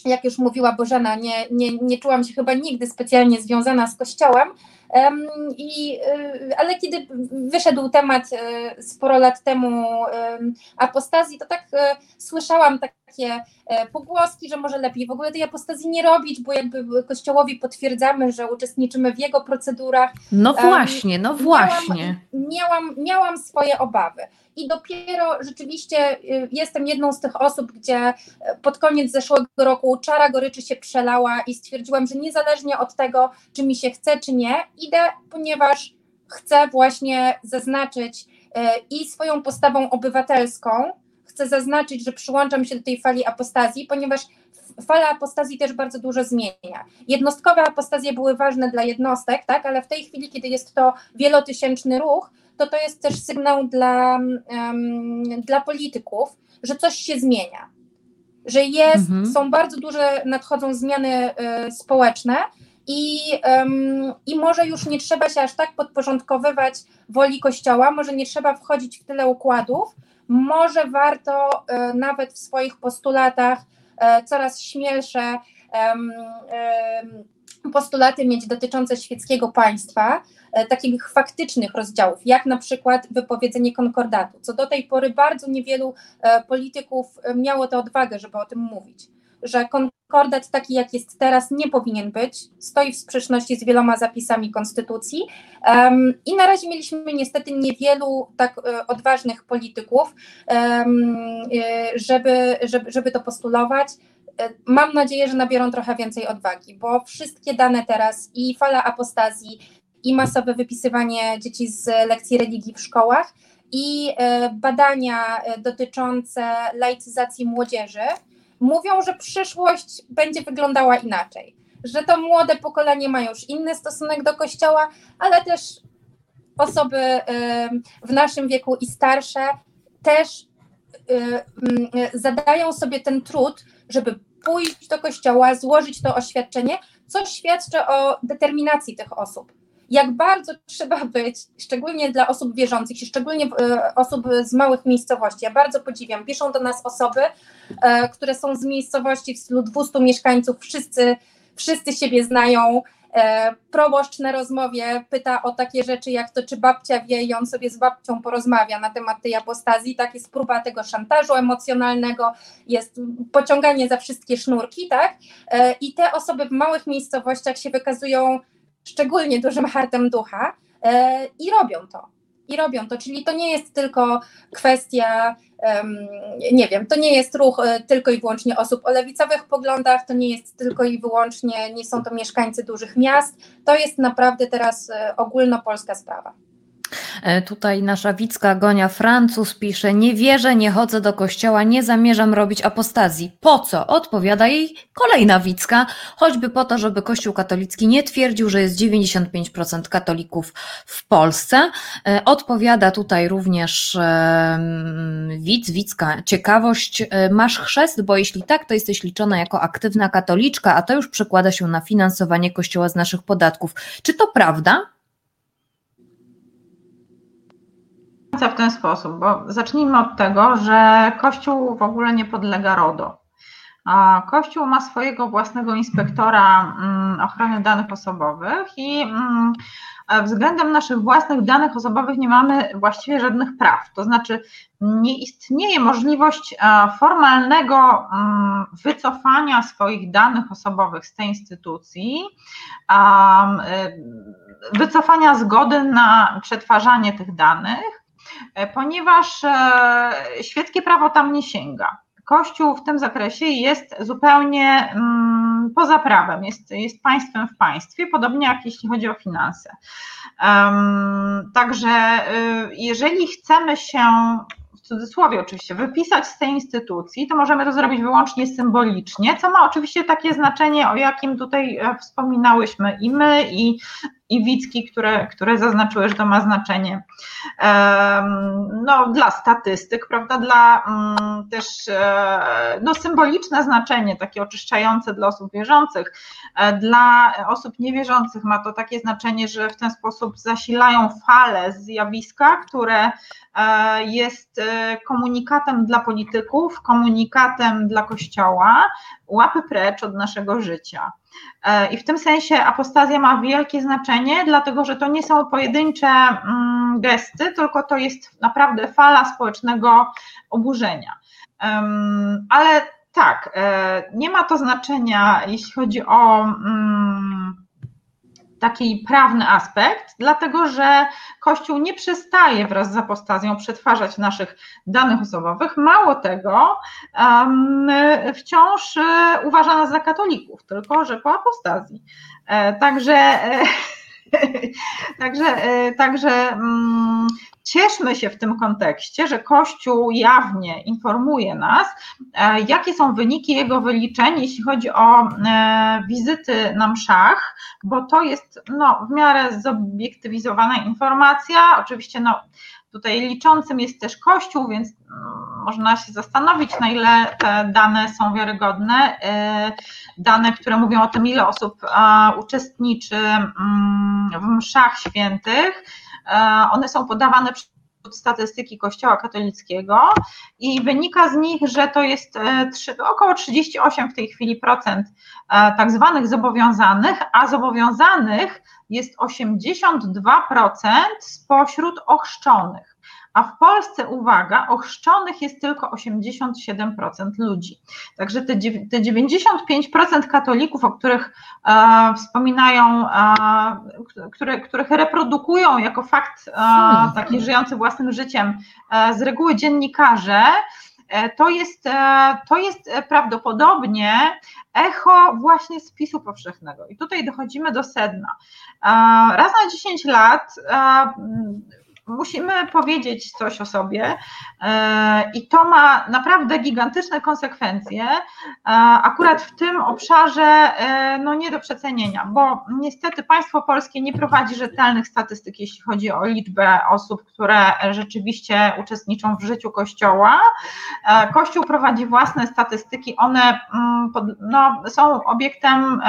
jak już mówiła Bożena, nie, nie, nie czułam się chyba nigdy specjalnie związana z Kościołem, i, y, ale kiedy wyszedł temat y, sporo lat temu apostazji, to tak y, słyszałam takie e, pogłoski, że może lepiej w ogóle tej apostazji nie robić, bo jakby Kościołowi potwierdzamy, że uczestniczymy w jego procedurach. No właśnie, no właśnie. Miałam, miałam, miałam swoje obawy i dopiero rzeczywiście y, jestem jedną z tych osób, gdzie e, pod koniec zeszłego roku czara goryczy się przelała i stwierdziłam, że niezależnie od tego, czy mi się chce, czy nie, idę, ponieważ chcę właśnie zaznaczyć e, i swoją postawą obywatelską, chcę zaznaczyć, że przyłączam się do tej fali apostazji, ponieważ fala apostazji też bardzo dużo zmienia. Jednostkowe apostazje były ważne dla jednostek, tak, ale w tej chwili, kiedy jest to wielotysięczny ruch, to to jest też sygnał dla, um, dla polityków, że coś się zmienia, że jest, mhm. są bardzo duże, nadchodzą zmiany y, społeczne i, um, i może już nie trzeba się aż tak podporządkowywać woli Kościoła, może nie trzeba wchodzić w tyle układów, może warto y, nawet w swoich postulatach y, coraz śmielsze postulaty mieć dotyczące świeckiego państwa, E, takich faktycznych rozdziałów, jak na przykład wypowiedzenie konkordatu, co do tej pory bardzo niewielu e, polityków e, miało tę odwagę, żeby o tym mówić, że konkordat taki jak jest teraz nie powinien być, stoi w sprzeczności z wieloma zapisami konstytucji i na razie mieliśmy niestety niewielu tak odważnych polityków, żeby, żeby, żeby to postulować. Mam nadzieję, że nabiorą trochę więcej odwagi, bo wszystkie dane teraz i fala apostazji, i masowe wypisywanie dzieci z lekcji religii w szkołach i e, badania e, dotyczące laicyzacji młodzieży mówią, że przyszłość będzie wyglądała inaczej, że to młode pokolenie ma już inny stosunek do kościoła, ale też osoby w naszym wieku i starsze też zadają sobie ten trud, żeby pójść do kościoła, złożyć to oświadczenie, co świadczy o determinacji tych osób jak bardzo trzeba być, szczególnie dla osób wierzących szczególnie e, osób z małych miejscowości. Ja bardzo podziwiam. Piszą do nas osoby, e, które są z miejscowości w stylu 200 mieszkańców, wszyscy, wszyscy siebie znają E, proboszcz na rozmowie pyta o takie rzeczy jak to, czy babcia wie i on sobie z babcią porozmawia na temat tej apostazji, tak jest próba tego szantażu emocjonalnego, jest pociąganie za wszystkie sznurki, tak? I te osoby w małych miejscowościach się wykazują szczególnie dużym hartem ducha e, i robią to. I robią to, czyli to nie jest tylko kwestia, nie wiem, to nie jest ruch e, tylko i wyłącznie osób o lewicowych poglądach, to nie jest tylko i wyłącznie, nie są to mieszkańcy dużych miast, to jest naprawdę teraz e, ogólnopolska sprawa. E, tutaj nasza Wicka Gonia Francuz pisze: Nie wierzę, nie chodzę do kościoła, nie zamierzam robić apostazji. Po co? Odpowiada jej kolejna Wicka, choćby po to, żeby Kościół katolicki nie twierdził, że jest 95% katolików w Polsce. E, odpowiada tutaj również Wic, Wicka, ciekawość. E, masz chrzest, bo jeśli tak, to jesteś liczona jako aktywna katoliczka, a to już przekłada się na finansowanie Kościoła z naszych podatków. Czy to prawda? W ten sposób, bo zacznijmy od tego, że Kościół w ogóle nie podlega RODO. Kościół ma swojego własnego inspektora mm, ochrony danych osobowych i mm, względem naszych własnych danych osobowych nie mamy właściwie żadnych praw. To znaczy, nie istnieje możliwość formalnego mm, wycofania swoich danych osobowych z tej instytucji, wycofania zgody na przetwarzanie tych danych E, ponieważ e, świeckie prawo tam nie sięga. Kościół w tym zakresie jest zupełnie mm, poza prawem, jest, jest państwem w państwie, podobnie jak jeśli chodzi o finanse. Także y, jeżeli chcemy się w cudzysłowie oczywiście, wypisać z tej instytucji, to możemy to zrobić wyłącznie symbolicznie, co ma oczywiście takie znaczenie, o jakim tutaj e, wspominałyśmy i my, i, i Wicki, które, które zaznaczyły, że to ma znaczenie no, dla statystyk, prawda, dla mm, też e, no, symboliczne znaczenie, takie oczyszczające dla osób wierzących. E, dla osób niewierzących ma to takie znaczenie, że w ten sposób zasilają fale zjawiska, które e, jest komunikatem dla polityków, komunikatem dla Kościoła, łapy precz od naszego życia. E, I w tym sensie apostazja ma wielkie znaczenie, dlatego że to nie są pojedyncze mm, gesty, tylko to jest naprawdę fala społecznego oburzenia. Ale tak, e, nie ma to znaczenia, jeśli chodzi o mm, taki prawny aspekt, dlatego że Kościół nie przestaje wraz z apostazją przetwarzać naszych danych osobowych. Mało tego, wciąż e, uważa nas za katolików, tylko że po apostazji. E, także. E, także, także mm, cieszmy się w tym kontekście, że Kościół jawnie informuje nas, e, jakie są wyniki jego wyliczeń, jeśli chodzi o e, wizyty na mszach, bo to jest no, w miarę zobiektywizowana informacja. Oczywiście no, tutaj liczącym jest też Kościół, więc mm, można się zastanowić, na ile te dane są wiarygodne. E, dane, które mówią o tym, ile osób uczestniczy mm, w mszach świętych one są podawane przez statystyki Kościoła katolickiego i wynika z nich, że to jest e, około 38 w tej chwili procent e, tak zwanych zobowiązanych, a zobowiązanych jest 82% spośród ochrzczonych a w Polsce, uwaga, ochrzczonych jest tylko 87% ludzi. Także te, te 95% katolików, o których e, wspominają, e, które, których reprodukują jako fakt e, hmm. taki żyjący własnym życiem e, z reguły dziennikarze, e, to jest, e, to jest prawdopodobnie echo właśnie spisu powszechnego. I tutaj dochodzimy do sedna. Raz na 10 lat musimy powiedzieć coś o sobie e, i to ma naprawdę gigantyczne konsekwencje, e, akurat w tym obszarze e, no nie do przecenienia, bo niestety państwo polskie nie prowadzi rzetelnych statystyk, jeśli chodzi o liczbę osób, które rzeczywiście uczestniczą w życiu Kościoła. Kościół prowadzi własne statystyki, one mm, no, są obiektem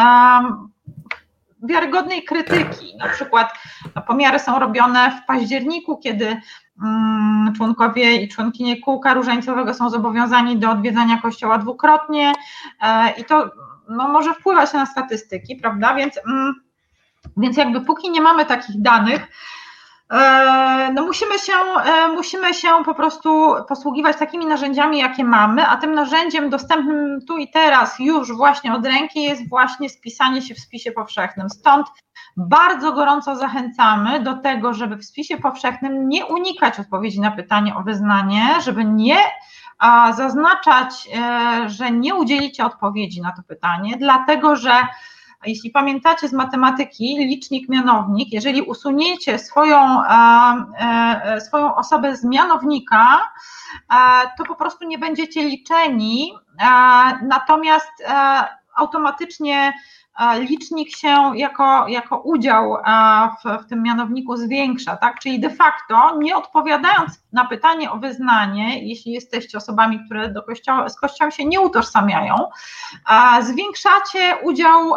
wiarygodnej krytyki. Na przykład no, pomiary są robione w październiku, kiedy mm, członkowie i członkinie kółka różańcowego są zobowiązani do odwiedzania kościoła dwukrotnie e, i to no, może wpływać na statystyki, prawda? Więc mm, Więc jakby póki nie mamy takich danych, no musimy się, e, musimy się po prostu posługiwać takimi narzędziami, jakie mamy, a tym narzędziem dostępnym tu i teraz już właśnie od ręki jest właśnie spisanie się w spisie powszechnym. Stąd bardzo gorąco zachęcamy do tego, żeby w spisie powszechnym nie unikać odpowiedzi na pytanie o wyznanie, żeby nie zaznaczać, e, że nie udzielicie odpowiedzi na to pytanie, dlatego że jeśli pamiętacie z matematyki, licznik, mianownik, jeżeli usuniecie swoją, e, e, swoją osobę z mianownika, to po prostu nie będziecie liczeni, natomiast automatycznie licznik się jako, jako udział w, w tym mianowniku zwiększa, tak? Czyli de facto nie odpowiadając na pytanie o wyznanie, jeśli jesteście osobami, które do kościoła, z kościołem się nie utożsamiają, zwiększacie udział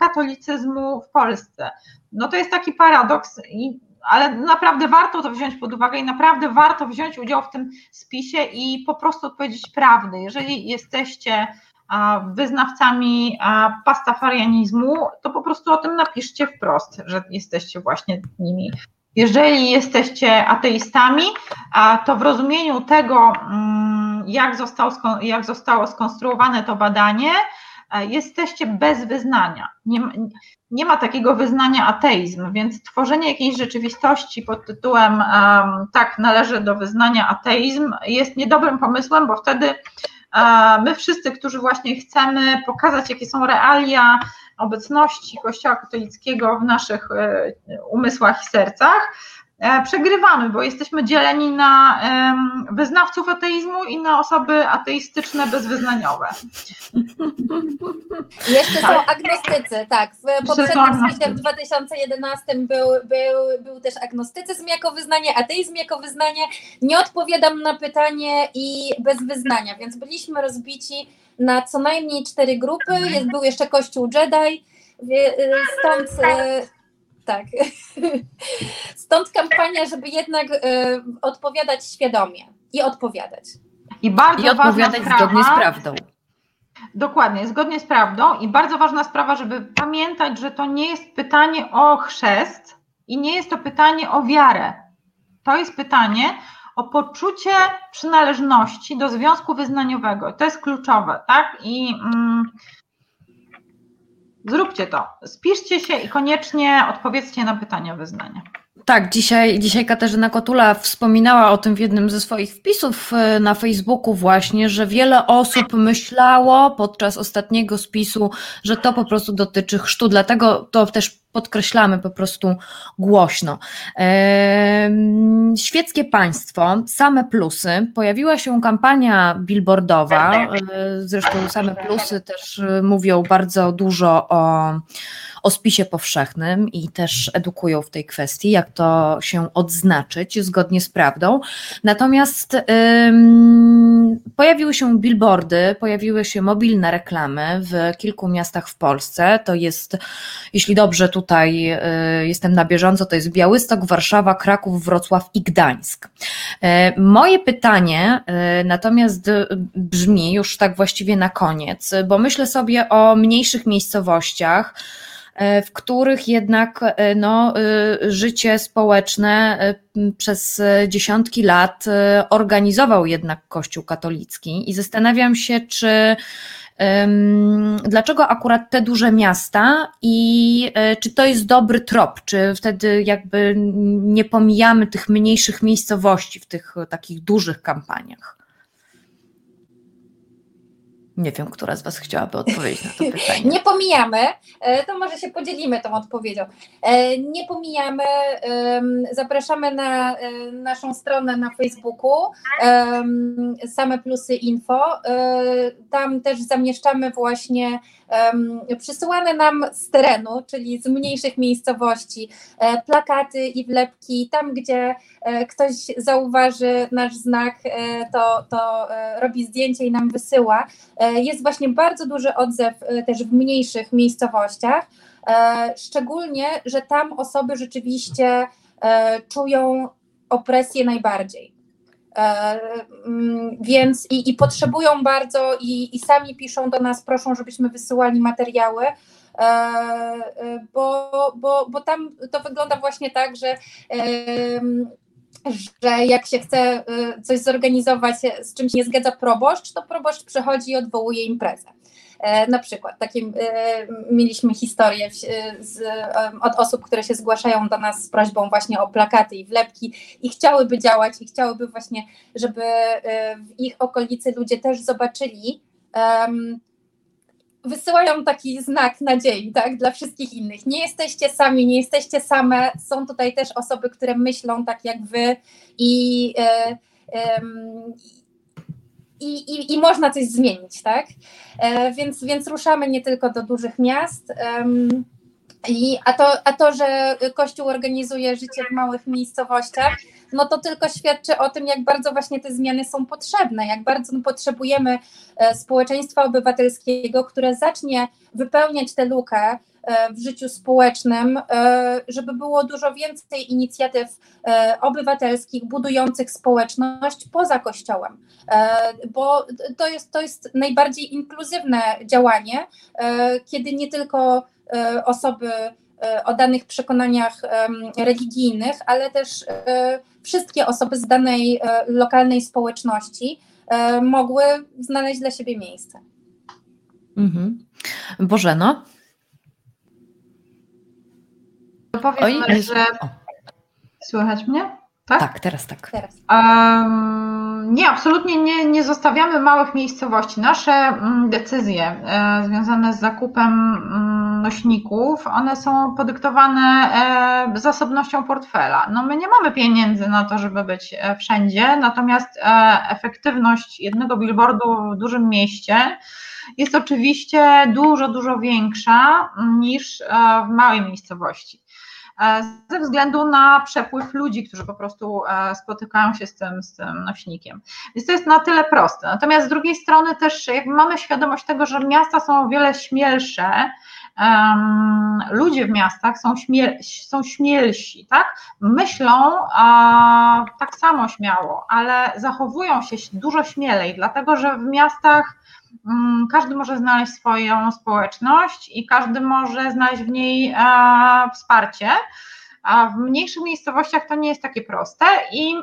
katolicyzmu w Polsce. No to jest taki paradoks, ale naprawdę warto to wziąć pod uwagę i naprawdę warto wziąć udział w tym spisie i po prostu odpowiedzieć prawdę. Jeżeli jesteście wyznawcami pastafarianizmu, to po prostu o tym napiszcie wprost, że jesteście właśnie nimi. Jeżeli jesteście ateistami, to w rozumieniu tego, mm, jak, został, jak zostało skonstruowane to badanie, jesteście bez wyznania. Nie, nie ma takiego wyznania ateizm, więc tworzenie jakiejś rzeczywistości pod tytułem tak należy do wyznania ateizm jest niedobrym pomysłem, bo wtedy My wszyscy, którzy właśnie chcemy pokazać, jakie są realia obecności Kościoła katolickiego w naszych e, umysłach i sercach, przegrywamy, bo jesteśmy dzieleni na wyznawców ateizmu i na osoby ateistyczne bezwyznaniowe. Jeszcze są agnostycy, tak. W poprzednim spisie w 2011 był, był, był też agnostycyzm jako wyznanie, ateizm jako wyznanie. Nie odpowiadam na pytanie i bez wyznania, więc byliśmy rozbici na co najmniej cztery grupy. Jest, był jeszcze Kościół Jedi, stąd tak. Stąd kampania, żeby jednak y, odpowiadać świadomie i odpowiadać. I bardzo I odpowiadać sprawa, zgodnie z prawdą. Dokładnie, zgodnie z prawdą. I bardzo ważna sprawa, żeby pamiętać, że to nie jest pytanie o chrzest i nie jest to pytanie o wiarę. To jest pytanie o poczucie przynależności do związku wyznaniowego. To jest kluczowe, tak? I. Mm, Zróbcie to. Spiszcie się i koniecznie odpowiedzcie na pytania wyznania. Tak, dzisiaj, dzisiaj Katarzyna Kotula wspominała o tym w jednym ze swoich wpisów e, na Facebooku właśnie, że wiele osób myślało podczas ostatniego spisu, że to po prostu dotyczy chrztu, dlatego to też podkreślamy po prostu głośno. Świeckie państwo, same plusy. Pojawiła się kampania billboardowa, e, zresztą same plusy też e, mówią bardzo dużo o o spisie powszechnym i też edukują w tej kwestii, jak to się odznaczyć zgodnie z prawdą. Natomiast ym, pojawiły się billboardy, pojawiły się mobilne reklamy w kilku miastach w Polsce. To jest, jeśli dobrze tutaj y, jestem na bieżąco, to jest Białystok, Warszawa, Kraków, Wrocław i Gdańsk. Y, moje pytanie y, natomiast brzmi już tak właściwie na koniec, bo myślę sobie o mniejszych miejscowościach, w których jednak e, no, e, życie społeczne przez dziesiątki lat organizował jednak Kościół katolicki i zastanawiam się, czy Dlaczego akurat te duże miasta i czy to jest dobry trop? Czy wtedy jakby nie pomijamy tych mniejszych miejscowości w tych takich dużych kampaniach? Nie wiem, która z Was chciałaby odpowiedzieć na to pytanie. Nie pomijamy, e, to może się podzielimy tą odpowiedzią. E, nie pomijamy, zapraszamy na e, naszą stronę na Facebooku same plusy info. Tam też zamieszczamy właśnie przysyłane nam z terenu, czyli z mniejszych miejscowości, plakaty i wlepki. Tam, gdzie ktoś zauważy nasz znak, to, to robi zdjęcie i nam wysyła. Jest właśnie bardzo duży odzew też w mniejszych miejscowościach, szczególnie, że tam osoby rzeczywiście czują opresję najbardziej. Mm, więc i, i potrzebują bardzo i, i sami piszą do nas, proszą, żebyśmy wysyłali materiały. Bo, bo, bo tam to wygląda właśnie tak, że że jak się chce coś zorganizować, z czymś nie zgadza proboszcz, to proboszcz przychodzi i odwołuje imprezę. E, na przykład takie e, mieliśmy historię z, od osób, które się zgłaszają do nas z prośbą właśnie o plakaty i wlepki i chciałyby działać i chciałyby właśnie, żeby e, w ich okolicy ludzie też zobaczyli wysyłają taki znak nadziei, tak, dla wszystkich innych. Nie jesteście sami, nie jesteście same, są tutaj też osoby, które myślą tak jak wy i, i, i, i można coś zmienić, tak? E, więc, więc ruszamy nie tylko do dużych miast. I, a, to, a to, że Kościół organizuje życie w małych miejscowościach, no to tylko świadczy o tym, jak bardzo właśnie te zmiany są potrzebne, jak bardzo potrzebujemy e, społeczeństwa obywatelskiego, które zacznie wypełniać tę lukę E, w życiu społecznym, e, żeby było dużo więcej inicjatyw obywatelskich budujących społeczność poza Kościołem, bo to jest, to jest najbardziej inkluzywne działanie, kiedy nie tylko osoby o danych przekonaniach religijnych, ale też wszystkie osoby z danej lokalnej społeczności mogły znaleźć dla siebie miejsce. Mhm. Bożeno? Powiem, Oj, że... Słychać mnie? Tak? tak, teraz tak. Teraz. Um, nie, absolutnie nie, nie zostawiamy małych miejscowości. Nasze mm, decyzje e, związane z zakupem mm, nośników, one są podyktowane e, zasobnością portfela. No my nie mamy pieniędzy na to, żeby być e, wszędzie, natomiast efektywność jednego billboardu w dużym mieście jest oczywiście dużo, dużo większa niż w małej miejscowości. E, ze względu na przepływ ludzi, którzy po prostu e, spotykają się z tym, z tym nośnikiem. Więc to jest na tyle proste. Natomiast z drugiej strony też jakby mamy świadomość tego, że miasta są o wiele śmielsze, ludzie w miastach są, śmiel, są śmielsi, tak? Myślą a, tak samo śmiało, ale zachowują się dużo śmielej, dlatego że w miastach każdy może znaleźć swoją społeczność i każdy może znaleźć w niej e, wsparcie, a w mniejszych miejscowościach to nie jest takie proste i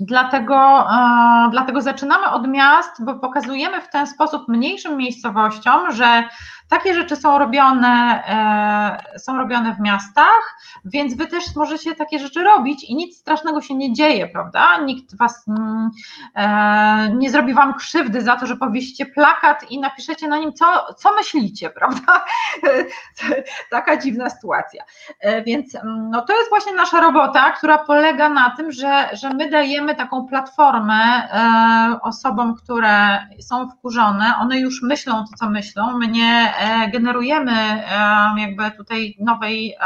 Dlatego, e, dlatego zaczynamy od miast, bo pokazujemy w ten sposób mniejszym miejscowościom, że takie rzeczy są robione, e, są robione w miastach, więc wy też możecie takie rzeczy robić i nic strasznego się nie dzieje, prawda? Nikt was mm, e, nie zrobi wam krzywdy za to, że powiesicie plakat i napiszecie na nim, co, co myślicie, prawda? Taka dziwna sytuacja. Więc mm, no, to jest właśnie nasza robota, która polega na tym, że, że my dajemy taką platformę e, osobom, które są wkurzone, one już myślą to, co myślą, my nie e, generujemy e, jakby tutaj nowej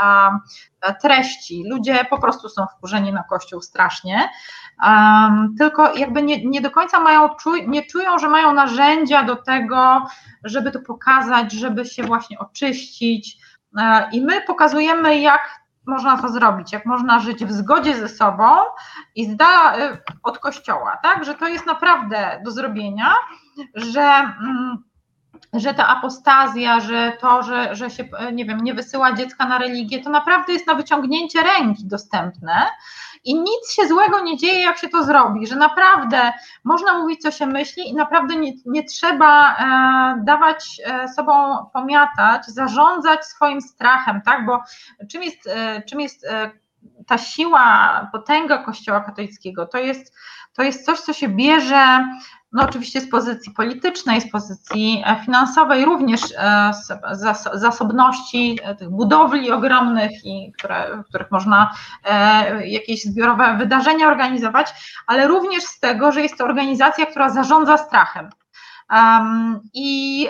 treści, ludzie po prostu są wkurzeni na Kościół strasznie, tylko jakby nie, nie do końca mają, nie czują, że mają narzędzia do tego, żeby to pokazać, żeby się właśnie oczyścić i my pokazujemy, jak można to zrobić, jak można żyć w zgodzie ze sobą i z dala od kościoła, tak? Że to jest naprawdę do zrobienia, że. Mm, że ta apostazja, że to, że, że się, nie wiem, nie wysyła dziecka na religię, to naprawdę jest na wyciągnięcie ręki dostępne i nic się złego nie dzieje, jak się to zrobi, że naprawdę można mówić, co się myśli i naprawdę nie, nie trzeba e, dawać e, sobą pomiatać, zarządzać swoim strachem, tak, bo czym jest, e, czym jest e, ta siła, potęga Kościoła katolickiego, to jest, to jest coś, co się bierze no oczywiście z pozycji politycznej, z pozycji e, finansowej, również e, z zasobności e, tych budowli ogromnych, i które, w których można jakieś zbiorowe wydarzenia organizować, ale również z tego, że jest to organizacja, która zarządza strachem. I,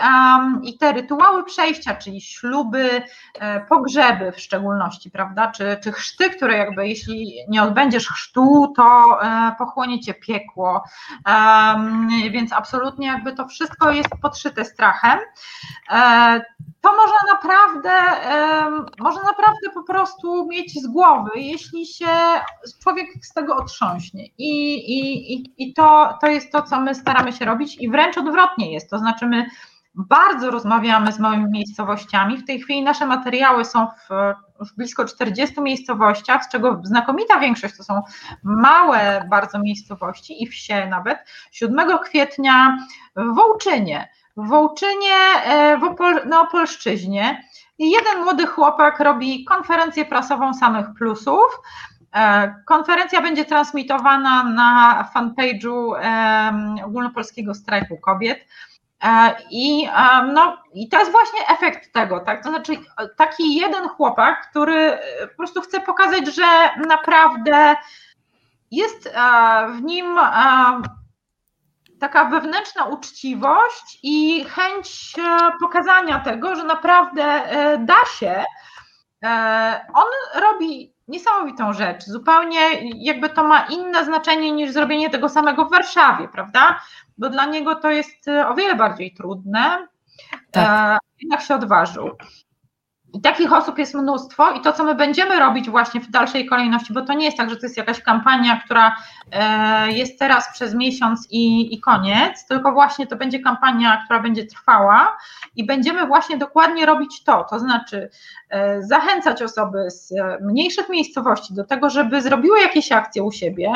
I te rytuały przejścia, czyli śluby, e, pogrzeby w szczególności, prawda, czy, czy chrzty, które jakby jeśli nie odbędziesz chrztu, to e, pochłonie cię piekło, więc absolutnie jakby to wszystko jest podszyte strachem. To można naprawdę, można naprawdę po prostu mieć z głowy, jeśli się człowiek z tego otrząśnie. I, i, i to, to jest to, co my staramy się robić, i wręcz odwrotnie jest. To znaczy, my bardzo rozmawiamy z małymi miejscowościami. W tej chwili nasze materiały są w, w blisko 40 miejscowościach, z czego znakomita większość to są małe bardzo miejscowości i wsie nawet. 7 kwietnia w Wołczynie w Wołczynie, e, w Opol, na Opolszczyźnie. I jeden młody chłopak robi konferencję prasową samych plusów. E, konferencja będzie transmitowana na fanpage'u ogólnopolskiego strajku kobiet. E, I, no, I to jest właśnie efekt tego, tak? To znaczy taki jeden chłopak, który po prostu chce pokazać, że naprawdę jest w nim taka wewnętrzna uczciwość i chęć e, pokazania tego, że naprawdę e, da się. E, on robi niesamowitą rzecz, zupełnie jakby to ma inne znaczenie niż zrobienie tego samego w Warszawie, prawda? Bo dla niego to jest o wiele bardziej trudne. Tak. Jednak się odważył. I takich osób jest mnóstwo i to, co my będziemy robić właśnie w dalszej kolejności, bo to nie jest tak, że to jest jakaś kampania, która e, jest teraz przez miesiąc i, i koniec, tylko właśnie to będzie kampania, która będzie trwała i będziemy właśnie dokładnie robić to, to znaczy e, zachęcać osoby z mniejszych miejscowości do tego, żeby zrobiły jakieś akcje u siebie,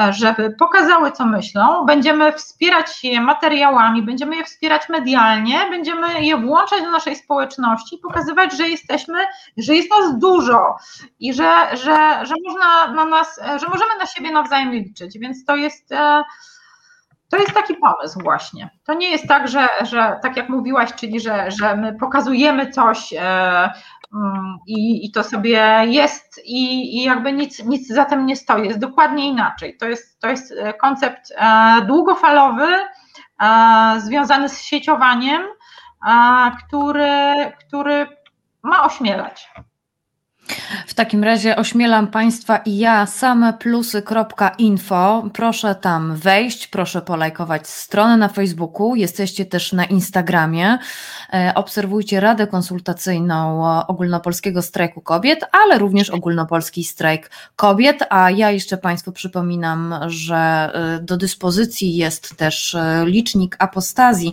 e, żeby pokazały, co myślą, będziemy wspierać je materiałami, będziemy je wspierać medialnie, będziemy je włączać do naszej społeczności, pokazywać, że jesteśmy, że jest nas dużo i że, że, że można na nas, że możemy na siebie nawzajem liczyć, więc to jest e, to jest taki pomysł właśnie. To nie jest tak, że, że tak jak mówiłaś, czyli że, że my pokazujemy coś e, mm, i, i to sobie jest i, i jakby nic, nic za tym nie stoi. Jest dokładnie inaczej. To jest, to jest koncept e, długofalowy, związany z sieciowaniem, który, który ma ośmielać. W takim razie ośmielam Państwa i ja sameplusy.info. Proszę tam wejść, proszę polajkować stronę na Facebooku. Jesteście też na Instagramie. E, obserwujcie Radę Konsultacyjną Ogólnopolskiego Strajku Kobiet, ale również Ogólnopolski Strajk Kobiet. A ja jeszcze Państwu przypominam, że e, do dyspozycji jest też e, licznik apostazji.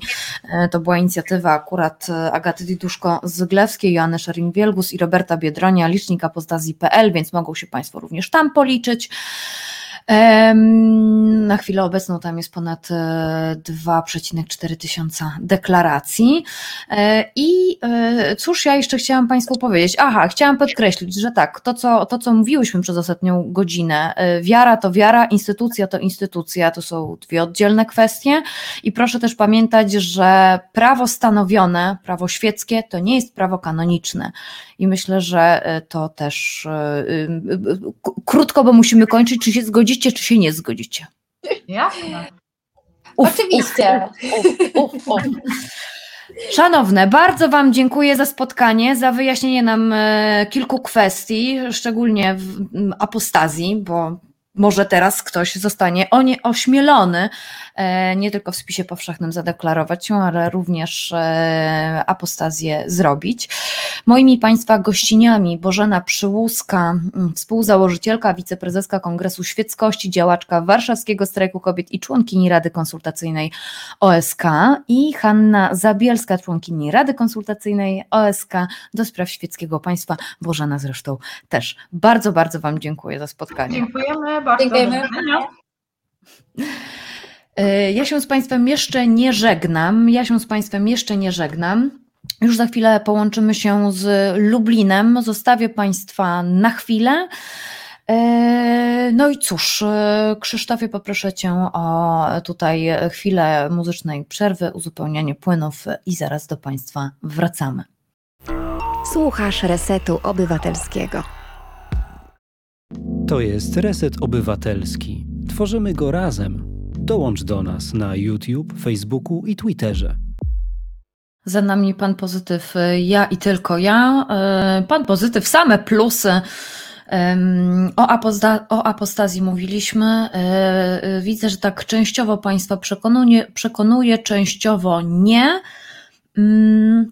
To była inicjatywa akurat Agaty Diduszko-Zyglewskiej, Joanny Szarin-Wielgus i Roberta Biedronia licznik apostazji.pl, więc mogą się Państwo również tam policzyć. Na chwilę obecną tam jest ponad 2,4 e, tysiąca deklaracji. E, I e, cóż ja jeszcze chciałam Państwu powiedzieć? Aha, chciałam podkreślić, że tak, to co, to co mówiłyśmy przez ostatnią godzinę, wiara to wiara, instytucja to instytucja, to są dwie oddzielne kwestie i proszę też pamiętać, że prawo stanowione, prawo świeckie to nie jest prawo kanoniczne i myślę, że to też krótko, bo musimy kończyć, czy się zgodzić zgodzicie, czy się nie zgodzicie? Jasne. Uf, Oczywiście. Uf, uf, uf, Szanowne, bardzo Wam dziękuję za spotkanie, za wyjaśnienie nam e, kilku kwestii, szczególnie w apostazji, bo może teraz ktoś zostanie ośmielony, e, nie tylko w spisie powszechnym zadeklarować się, ale również e, apostazję zrobić. Moimi Państwa gościniami Bożena Przyłuska, współzałożycielka, wiceprezeska Kongresu Świeckości, działaczka Warszawskiego Strajku Kobiet i członkini Rady Konsultacyjnej OSK i Hanna Zabielska, członkini Rady Konsultacyjnej OSK do spraw świeckiego państwa. Bożena zresztą też. Bardzo, bardzo Wam dziękuję za spotkanie. Dziękujemy bardzo. Dziękujemy. E, ja się z Państwem jeszcze nie żegnam. Ja się z Państwem jeszcze nie żegnam. Już za chwilę połączymy się z Lublinem. Zostawię Państwa na chwilę. E, no i cóż, e, Krzysztofie, poproszę Cię o tutaj chwilę muzycznej przerwy, uzupełnianie płynów i zaraz do Państwa wracamy. Słuchasz Resetu Obywatelskiego. To jest Reset Obywatelski. Tworzymy go razem. Dołącz do nas na YouTube, Facebooku i Twitterze. Za nami pan pozytyw, ja i tylko ja. E, pan pozytyw, same plusy. O, aposta o apostazji mówiliśmy. E, e, widzę, że tak częściowo Państwa przekonuje, przekonuje częściowo nie. Mm,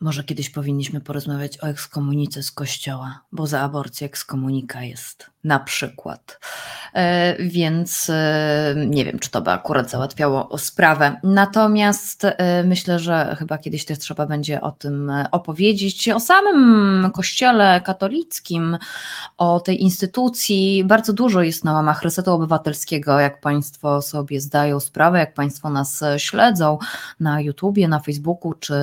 Może kiedyś powinniśmy porozmawiać o ekskomunice z kościoła, bo za aborcję ekskomunika jest na przykład. E, więc e, nie wiem, czy to by akurat załatwiało sprawę. Natomiast e, myślę, że chyba kiedyś też trzeba będzie o tym opowiedzieć, o samym kościele katolickim, o tej instytucji. Bardzo dużo jest na łamach Resetu Obywatelskiego, jak Państwo sobie zdają sprawę, jak Państwo nas śledzą na YouTubie, na Facebooku, czy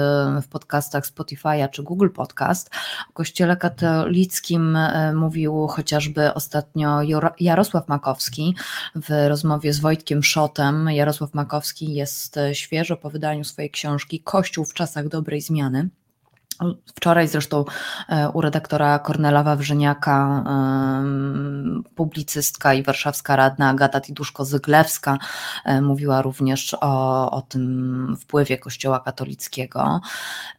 w podcastach Spotify'a, czy Google Podcast. O kościele katolickim mówił chociażby ostatnio ostatnio Jarosław Makowski w rozmowie z Wojtkiem Szotem. Jarosław Makowski jest świeżo po wydaniu swojej książki Kościół w czasach dobrej zmiany. Wczoraj zresztą e, u redaktora Kornela Wawrzyniaka publicystka i warszawska radna Agata Tiduszko-Zyglewska e, mówiła również o, o tym wpływie Kościoła katolickiego.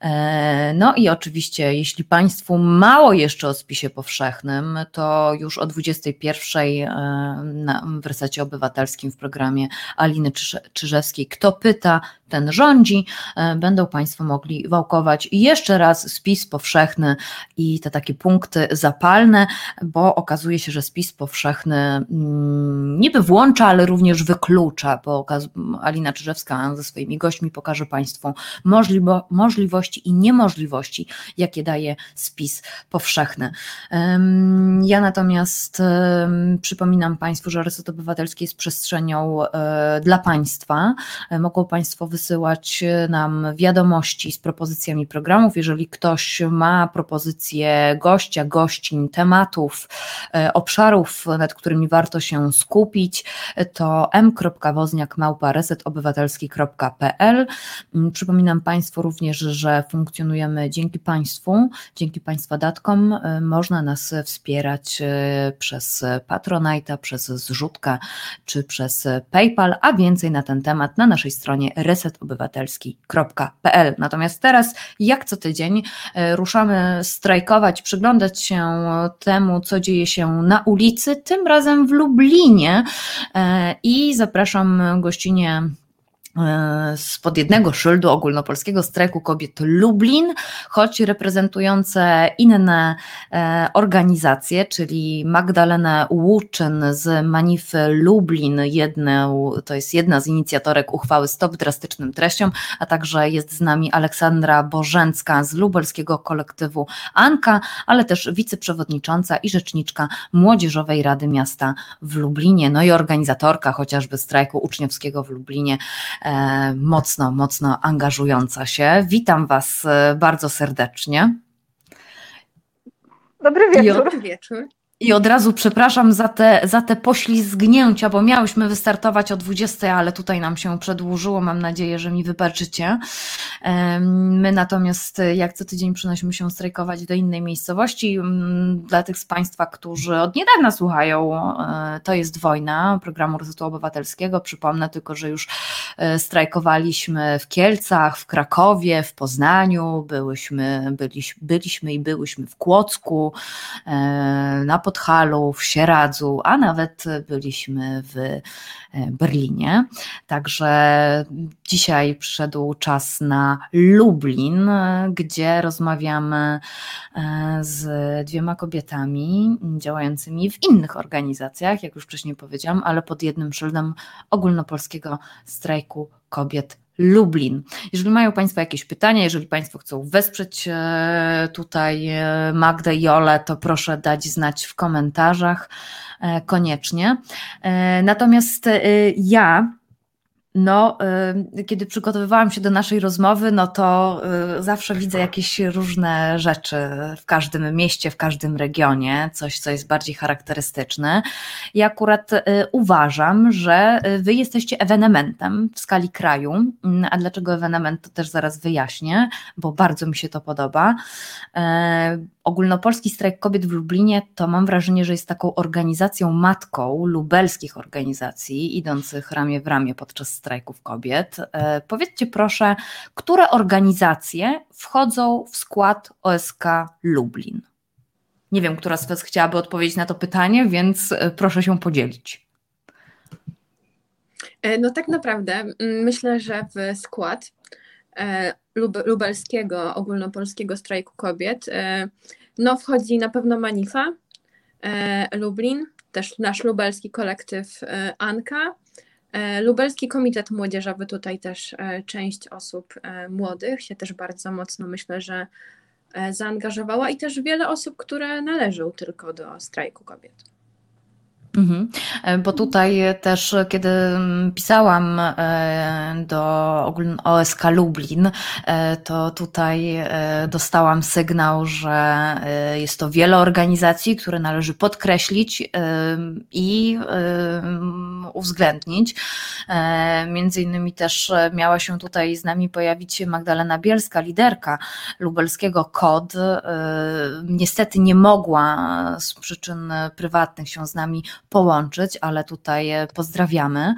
E, no i oczywiście, jeśli Państwu mało jeszcze o spisie powszechnym, to już o 21 w resecie obywatelskim w programie Aliny Czyżewskiej Kto pyta, ten rządzi, będą Państwo mogli wałkować jeszcze raz raz spis powszechny i te takie punkty zapalne, bo okazuje się, że spis powszechny mm, niby włącza, ale również wyklucza, bo Alina Czyżewska ze swoimi gośćmi pokaże Państwu możliwo, możliwości i niemożliwości, jakie daje spis powszechny. Ja natomiast przypominam Państwu, że Reset Obywatelski jest przestrzenią e, dla Państwa. Mogą Państwo wysyłać nam wiadomości z propozycjami programów, jeżeli jeżeli ktoś ma propozycje gościa, gościń, tematów, e, obszarów, nad którymi warto się skupić, to m.wozniak.resetobywatelski.pl mm, Przypominam Państwu również, że funkcjonujemy dzięki Państwu, dzięki Państwa datkom. E, można nas wspierać e, przez Patronite'a, przez zrzutkę czy przez PayPal, a więcej na ten temat na naszej stronie resetobywatelski.pl. Natomiast teraz, jak co tydzień, tydzień. E, ruszamy strajkować, przyglądać się temu, co dzieje się na ulicy, tym razem w Lublinie. E, i zapraszam gościnie spod jednego szyldu ogólnopolskiego strajku kobiet Lublin, choć reprezentujące inne e, organizacje, czyli Magdalenę Łuczyn z Manify Lublin, jedną, to jest jedna z inicjatorek uchwały Stop Drastycznym Treściom, a także jest z nami Aleksandra Bożęcka z lubelskiego kolektywu Anka, ale też wiceprzewodnicząca i rzeczniczka Młodzieżowej Rady Miasta w Lublinie, no i organizatorka chociażby strajku uczniowskiego w Lublinie E, mocno, mocno angażująca się. Witam Was e, bardzo serdecznie. Dobry wieczór. Dobry wieczór. I od razu przepraszam za te, za te poślizgnięcia, bo miałyśmy wystartować o 20, ale tutaj nam się przedłużyło. Mam nadzieję, że mi wybaczycie. My natomiast jak co tydzień przynosimy się strajkować do innej miejscowości. Dla tych z Państwa, którzy od niedawna słuchają, e, to jest wojna programu Resetu Obywatelskiego. Przypomnę tylko, że już e, strajkowaliśmy w Kielcach, w Krakowie, w Poznaniu, byłyśmy, byliśmy, byliśmy i byłyśmy w Kłodzku, e, na Podhalu, w Sieradzu, a nawet byliśmy w e, Berlinie. Także dzisiaj przyszedł czas na Lublin, gdzie rozmawiamy e, z dwiema kobietami działającymi w innych organizacjach, jak już wcześniej powiedziałam, ale pod jednym szyldem ogólnopolskiego strajku kobiet Lublin. Jeżeli mają Państwo jakieś pytania, jeżeli Państwo chcą wesprzeć e, tutaj e, Magdę i Ole, to proszę dać znać w komentarzach e, koniecznie. Natomiast ja no, y, kiedy przygotowywałam się do naszej rozmowy, no to y, zawsze widzę jakieś różne rzeczy w każdym mieście, w każdym regionie, coś, co jest bardziej charakterystyczne. I akurat y, uważam, że wy jesteście ewenementem w skali kraju. Mm, a dlaczego ewenement, to też zaraz wyjaśnię, bo bardzo mi się to podoba. Ogólnopolski Strajk Kobiet w Lublinie to mam wrażenie, że jest taką organizacją matką lubelskich organizacji idących ramię w ramię podczas strajków kobiet. E, powiedzcie proszę, które organizacje wchodzą w skład OSK Lublin? Nie wiem, która z Was chciałaby odpowiedzieć na to pytanie, więc e, proszę się podzielić. E, no tak naprawdę myślę, że w skład lub, lubelskiego, ogólnopolskiego strajku kobiet, no wchodzi na pewno Manifa, Lublin, też nasz lubelski kolektyw Anka, Lubelski Komitet Młodzieżowy, tutaj też część osób młodych się też bardzo mocno myślę, że zaangażowała i też wiele osób, które należą tylko do strajku kobiet. Mhm. E, bo tutaj też, kiedy pisałam e, do OSK Lublin, e, to tutaj dostałam sygnał, że jest to wiele organizacji, które należy podkreślić i uwzględnić. Między innymi też miała się tutaj z nami pojawić Magdalena Bielska, liderka lubelskiego KOD. Niestety nie mogła z przyczyn prywatnych się z nami połączyć, ale tutaj e, pozdrawiamy.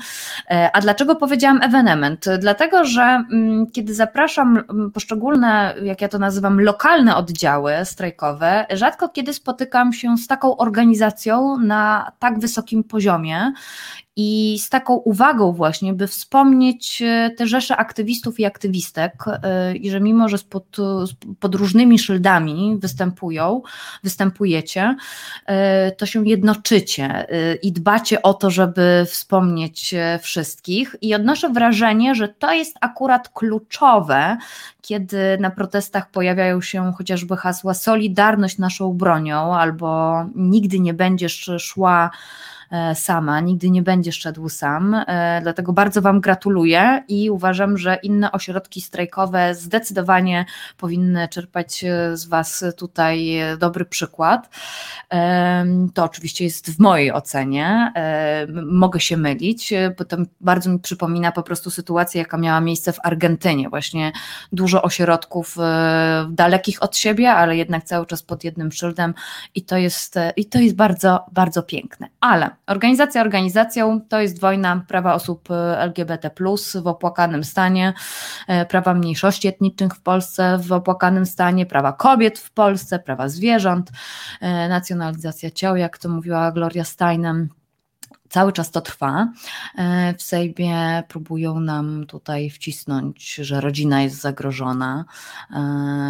E, a dlaczego powiedziałam ewenement? Dlatego, że mm, kiedy zapraszam mm, poszczególne, jak ja to nazywam, lokalne oddziały strajkowe, rzadko kiedy spotykam się z taką organizacją na tak wysokim poziomie i z taką uwagą właśnie, by wspomnieć e, te rzesze aktywistów i aktywistek e, i że mimo, że pod, pod różnymi szyldami występują, występujecie, e, to się jednoczycie i dbacie o to, żeby wspomnieć wszystkich. I odnoszę wrażenie, że to jest akurat kluczowe, kiedy na protestach pojawiają się chociażby hasła Solidarność naszą bronią albo nigdy nie będziesz szła E, sama, nigdy nie będzie szedł sam. E, dlatego bardzo Wam gratuluję i uważam, że inne ośrodki strajkowe zdecydowanie powinny czerpać e, z Was tutaj dobry przykład. To oczywiście jest w mojej ocenie. Mogę się mylić, bo to bardzo mi przypomina po prostu sytuację, jaka miała miejsce w Argentynie. Właśnie dużo ośrodków dalekich od siebie, ale jednak cały czas pod jednym szyldem i to jest, i to jest bardzo, bardzo piękne. Ale Organizacja organizacją to jest wojna prawa osób e, LGBT, w opłakanym stanie, e, prawa mniejszości etnicznych w Polsce w opłakanym stanie, prawa kobiet w Polsce, prawa zwierząt, e, nacjonalizacja ciał, jak to mówiła Gloria Steinem. Cały czas to trwa. W Sejmie próbują nam tutaj wcisnąć, że rodzina jest zagrożona,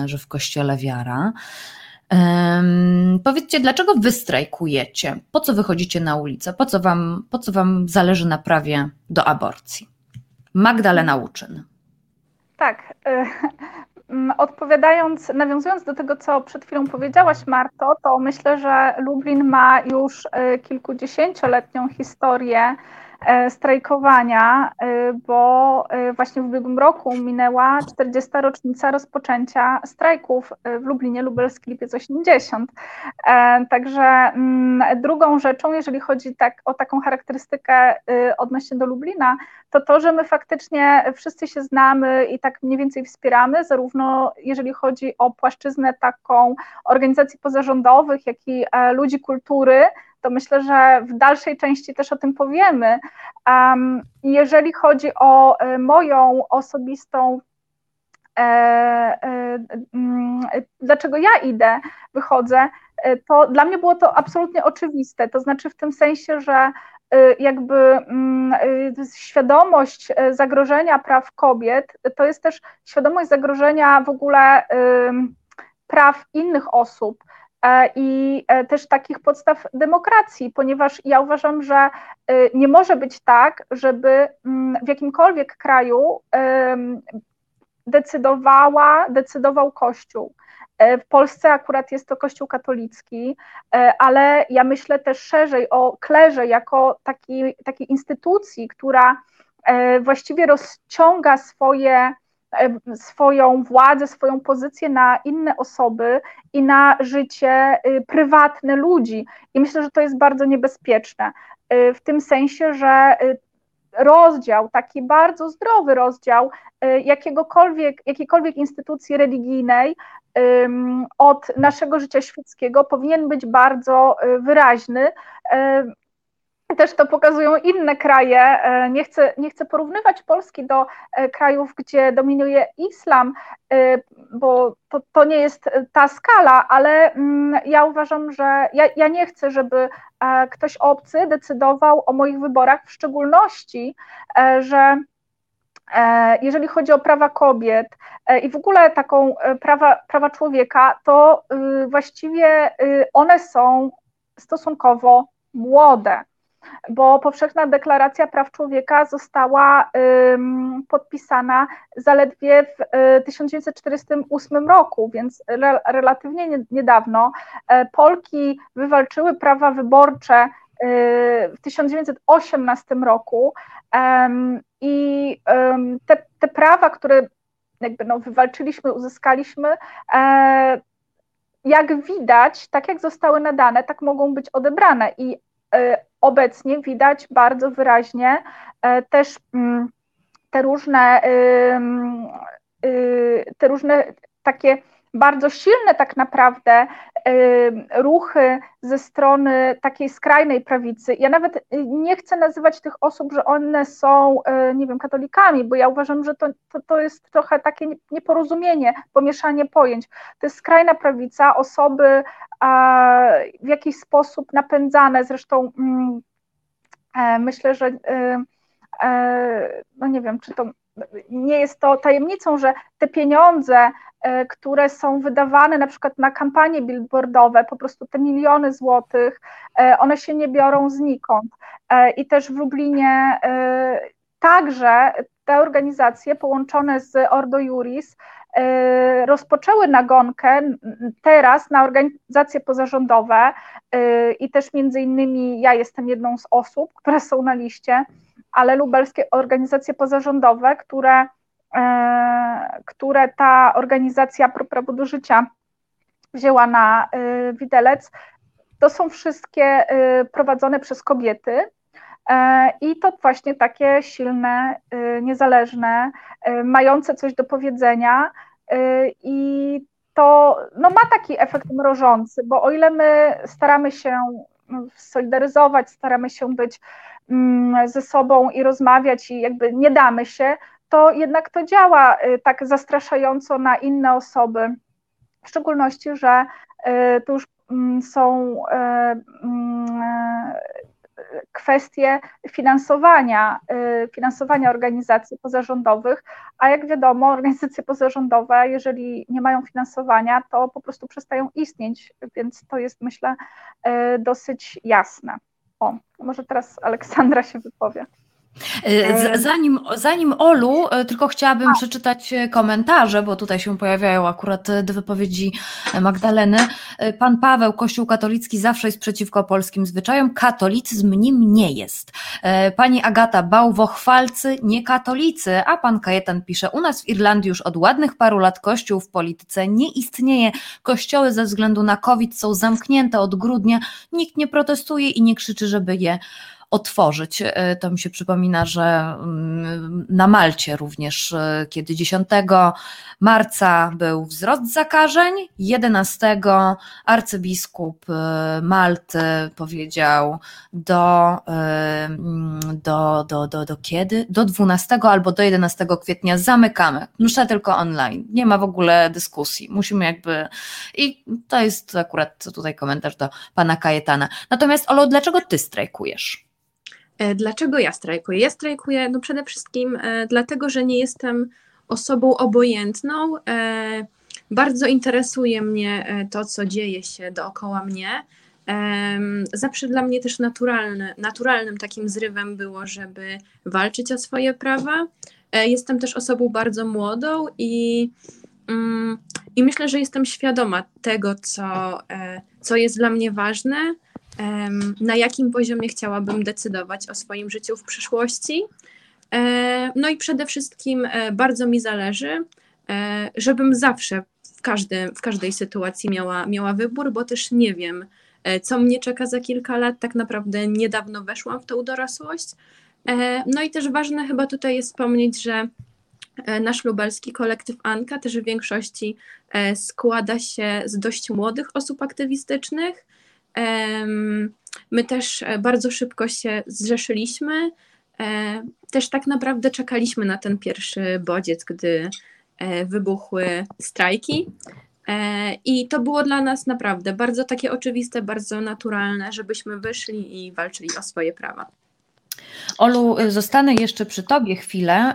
że w kościele wiara. Um, powiedzcie, dlaczego wy strajkujecie? Po co wychodzicie na ulicę? Po co wam, po co wam zależy na prawie do aborcji? Magdalena Łuczyn. Tak. Y, odpowiadając, nawiązując do tego, co przed chwilą powiedziałaś, Marto, to myślę, że Lublin ma już y, kilkudziesięcioletnią historię strajkowania, e, bo e, właśnie w ubiegłym roku minęła 40. rocznica rozpoczęcia strajków w Lublinie, Lubelski Lipiec 80. Także mm, drugą rzeczą, jeżeli chodzi tak, o taką charakterystykę odnośnie do Lublina, to to, że my faktycznie wszyscy się znamy i tak mniej więcej wspieramy, zarówno jeżeli chodzi o płaszczyznę taką organizacji pozarządowych, jak i ludzi kultury, to myślę, że w dalszej części też o tym powiemy. Jeżeli chodzi o e, moją osobistą e, e, mm, dlaczego ja idę, wychodzę, to dla mnie było to absolutnie oczywiste. To znaczy w tym sensie, że jakby mm, świadomość zagrożenia praw kobiet to jest też świadomość zagrożenia w ogóle praw innych osób. E, i e, też takich podstaw demokracji, ponieważ ja uważam, że e, nie może być tak, żeby mm, w jakimkolwiek kraju decydowała, decydował Kościół. W Polsce akurat jest to Kościół katolicki, ale ja myślę też szerzej o klerze jako takiej, takiej instytucji, która właściwie rozciąga swoje E, swoją władzę, swoją pozycję na inne osoby i na życie y, prywatne ludzi. I myślę, że to jest bardzo niebezpieczne. Y, w tym sensie, że y, rozdział, taki bardzo zdrowy rozdział jakiegokolwiek, jakiejkolwiek instytucji religijnej od naszego życia świeckiego powinien być bardzo wyraźny też to pokazują inne kraje. E, nie chcę, nie chcę porównywać Polski do e, krajów, gdzie dominuje islam, e, bo to, to nie jest ta skala, ale mm, ja uważam, że ja, ja nie chcę, żeby ktoś obcy decydował o moich wyborach, w szczególności, że jeżeli chodzi o prawa kobiet i w ogóle taką prawa, prawa człowieka, to właściwie one są stosunkowo młode bo Powszechna Deklaracja Praw Człowieka została podpisana zaledwie w 1948 y, roku, więc relatywnie niedawno. E, Polki wywalczyły prawa wyborcze y, w 1918 roku i te, te prawa, które jakby no, wywalczyliśmy, uzyskaliśmy, e, jak widać, tak jak zostały nadane, tak mogą być odebrane. I obecnie widać bardzo wyraźnie e, też mm, te różne, y, te różne takie bardzo silne tak naprawdę ruchy ze strony takiej skrajnej prawicy. Ja nawet y, nie chcę nazywać tych osób, że one są, y, nie wiem, katolikami, bo ja uważam, że to, to, to jest trochę takie nieporozumienie, pomieszanie pojęć. To jest skrajna prawica, osoby w jakiś sposób napędzane, zresztą mm, e, myślę, że e, e, no nie wiem, czy to nie jest to tajemnicą, że te pieniądze, które są wydawane na przykład na kampanie billboardowe, po prostu te miliony złotych, e, one się nie biorą znikąd. E, I też w Lublinie także te organizacje połączone z Ordo Juris rozpoczęły nagonkę teraz na organizacje pozarządowe i też między innymi ja jestem jedną z osób, które są na liście, ale lubelskie organizacje pozarządowe, które, e, które ta organizacja Pro Prawo do Życia wzięła na e, widelec, to są wszystkie e, prowadzone przez kobiety. I to właśnie takie silne, niezależne, mające coś do powiedzenia. I to no, ma taki efekt mrożący, bo o ile my staramy się no, solidaryzować, staramy się być Mm, ze sobą i rozmawiać i jakby nie damy się, to jednak to działa y, tak zastraszająco na inne osoby. W szczególności, że y, to już mm, są y, mm, kwestie finansowania, finansowania organizacji pozarządowych, a jak wiadomo, organizacje pozarządowe, jeżeli nie mają finansowania, to po prostu przestają istnieć, więc to jest myślę dosyć jasne. O, może teraz Aleksandra się wypowie. E, zanim, zanim Olu, e, tylko chciałabym przeczytać e, komentarze, bo tutaj się pojawiają akurat dwie wypowiedzi Magdaleny. Pan Paweł, Kościół katolicki zawsze jest przeciwko polskim zwyczajom, katolicyzm nim nie jest. Pani Agata, bałwochwalcy, nie katolicy, a pan Kajetan pisze, u nas w Irlandii już od ładnych paru lat kościół w polityce nie istnieje. Kościoły ze względu na COVID są zamknięte od grudnia, nikt nie protestuje i nie krzyczy, żeby je otworzyć. E, to mi się przypomina, że mm, na Malcie również, e, kiedy 10 marca był wzrost zakażeń, 11 arcybiskup e, Malty powiedział do, mm, do, do, do, do kiedy? Do 12 albo do 11 kwietnia zamykamy. Muszę tylko online. Nie ma w ogóle dyskusji. Musimy jakby. I to jest akurat tutaj komentarz do pana Kajetana. Natomiast, Olo, dlaczego ty strajkujesz? E, dlaczego ja strajkuję? Ja strajkuję no przede wszystkim e, dlatego, że nie jestem osobą obojętną. E, bardzo interesuje mnie to, co dzieje się dookoła mnie. Zawsze dla mnie też naturalny, naturalnym takim zrywem było, żeby walczyć o swoje prawa. Jestem też osobą bardzo młodą i, mm, i myślę, że jestem świadoma tego, co, co jest dla mnie ważne na jakim poziomie chciałabym decydować o swoim życiu w przyszłości. E, no i przede wszystkim e, bardzo mi zależy, e, żebym zawsze w, każdym, w każdej sytuacji miała, miała wybór, bo też nie wiem, co mnie czeka za kilka lat. Tak naprawdę niedawno weszłam w tą dorosłość. No i też ważne chyba tutaj jest wspomnieć, że nasz lubelski kolektyw Anka też w większości składa się z dość młodych osób aktywistycznych, My też e, bardzo szybko się zrzeszyliśmy. E, też tak naprawdę czekaliśmy na ten pierwszy bodziec, gdy e, wybuchły strajki. I to było dla nas naprawdę bardzo takie oczywiste, bardzo naturalne, żebyśmy wyszli i walczyli o swoje prawa. Olu, y, zostanę jeszcze przy Tobie chwilę,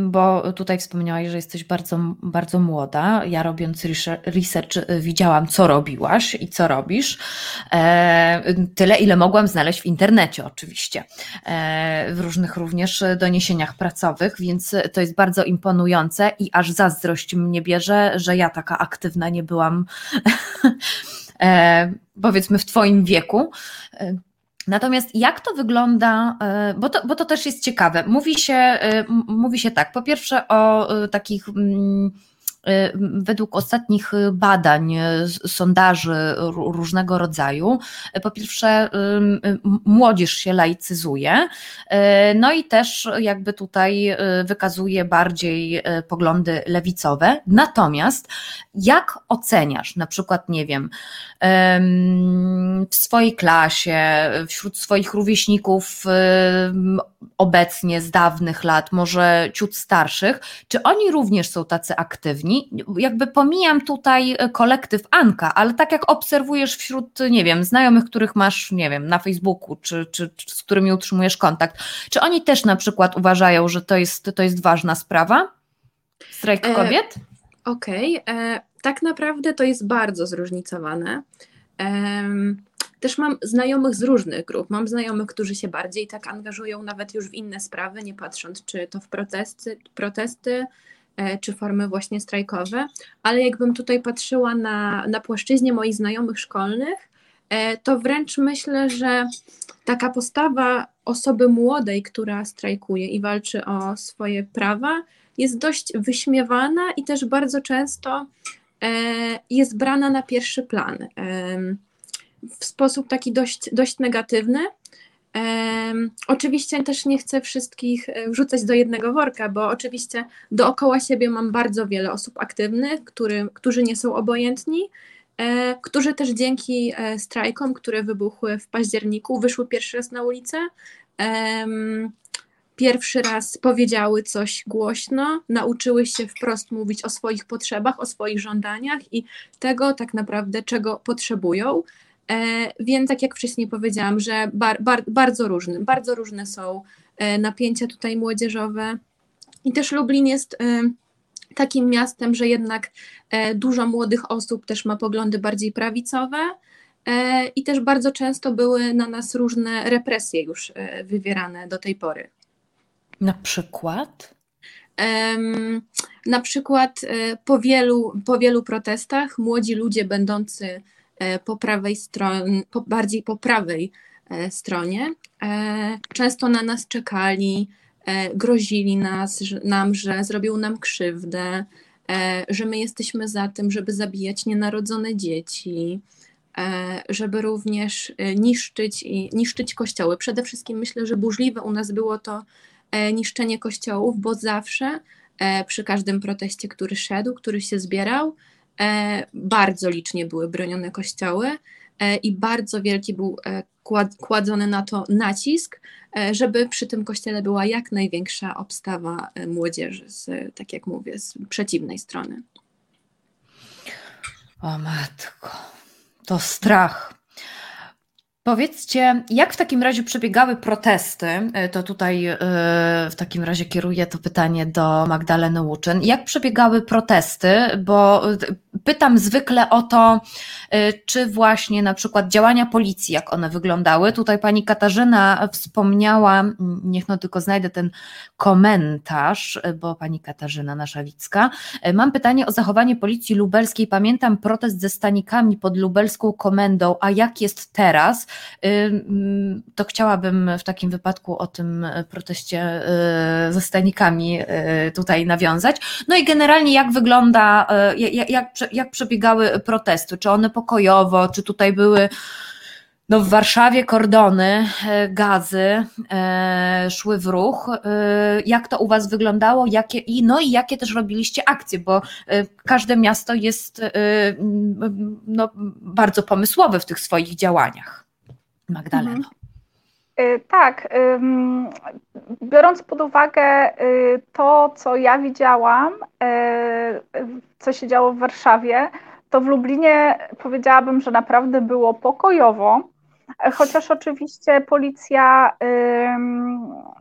bo tutaj wspomniałaś, że jesteś bardzo, bardzo młoda. Ja robiąc research y, widziałam, co robiłaś i co robisz. E, tyle, ile mogłam znaleźć w internecie, oczywiście, e, w różnych również doniesieniach pracowych, więc to jest bardzo imponujące i aż zazdrość mnie bierze, że ja taka aktywna nie byłam, e, powiedzmy, w Twoim wieku. Natomiast jak to wygląda, e, bo to, bo to też jest ciekawe. Mówi się, e, mówi się tak, po pierwsze o e, takich mm, według ostatnich badań, y, sondaży różnego rodzaju, y, po pierwsze, młodzież się laicyzuje, no i też jakby tutaj wykazuje bardziej poglądy lewicowe. Natomiast jak oceniasz, na przykład, nie wiem, w swojej klasie, wśród swoich rówieśników obecnie z dawnych lat, może ciut starszych, czy oni również są tacy aktywni? jakby pomijam tutaj e, kolektyw Anka, ale tak jak obserwujesz wśród, nie wiem, znajomych, których masz, nie wiem, na Facebooku, czy, czy, czy z którymi utrzymujesz kontakt, czy oni też na przykład uważają, że to jest, to jest ważna sprawa? Strajk e, kobiet? E, Okej, okay. e, tak naprawdę to jest bardzo zróżnicowane. E, też mam znajomych z różnych grup. Mam znajomych, którzy się bardziej tak angażują nawet już w inne sprawy, nie patrząc czy to w protesty, protesty czy formy właśnie strajkowe, ale jakbym tutaj patrzyła na, na płaszczyźnie moich znajomych szkolnych, e, to wręcz myślę, że taka postawa osoby młodej, która strajkuje i walczy o swoje prawa, jest dość wyśmiewana i też bardzo często e, jest brana na pierwszy plan w sposób taki dość, dość negatywny. Oczywiście też nie chcę wszystkich e, wrzucać do jednego worka, bo oczywiście dookoła siebie mam bardzo wiele osób aktywnych, który, którzy nie są obojętni, e, którzy też dzięki e, strajkom, które wybuchły w październiku, wyszły pierwszy raz na ulicę. pierwszy raz powiedziały coś głośno, nauczyły się wprost mówić o swoich potrzebach, o swoich żądaniach i tego tak naprawdę, czego potrzebują. E, więc tak jak wcześniej powiedziałam, że bar, bar, bardzo różne, bardzo różne są e, napięcia tutaj młodzieżowe. I też Lublin jest e, takim miastem, że jednak dużo młodych osób też ma poglądy bardziej prawicowe i też bardzo często były na nas różne represje już wywierane do tej pory. Na przykład? Na przykład po wielu, po wielu protestach młodzi ludzie będący po prawej stronie, po, bardziej po prawej e, stronie. E, często na nas czekali, grozili nas, nam, że zrobią nam krzywdę, że my jesteśmy za tym, żeby zabijać nienarodzone dzieci, żeby również niszczyć, niszczyć kościoły. Przede wszystkim myślę, że burzliwe u nas było to niszczenie kościołów, bo zawsze przy każdym proteście, który szedł, który się zbierał, E, bardzo licznie były bronione kościoły e, i bardzo wielki był e, kładzony na to nacisk, żeby przy tym kościele była jak największa obstawa młodzieży, z, tak jak mówię, z przeciwnej strony. O matko, to strach. Powiedzcie, jak w takim razie przebiegały protesty? E, to tutaj e, w takim razie kieruję to pytanie do Magdaleny Łuczyn. Jak przebiegały protesty? Bo e, pytam zwykle o to, czy właśnie na przykład działania policji, jak one wyglądały. Tutaj pani Katarzyna wspomniała, niech no tylko znajdę ten komentarz, bo pani Katarzyna Naszawicka. Mam pytanie o zachowanie policji lubelskiej. Pamiętam protest ze stanikami pod lubelską komendą, a jak jest teraz? To chciałabym w takim wypadku o tym proteście y, ze stanikami y, tutaj nawiązać. No i generalnie jak wygląda, y, jak, jak, jak przebiegały protesty? Czy one pokojowo, czy tutaj były no w Warszawie kordony, gazy e, szły w ruch. E, jak to u Was wyglądało? Jakie, i, no i jakie też robiliście akcje? Bo e, każde miasto jest e, no, bardzo pomysłowe w tych swoich działaniach. Magdaleno. Mhm. Y, tak, biorąc pod uwagę y, to, co ja widziałam, y, co się działo w Warszawie, to w Lublinie powiedziałabym, że naprawdę było pokojowo. chociaż oczywiście policja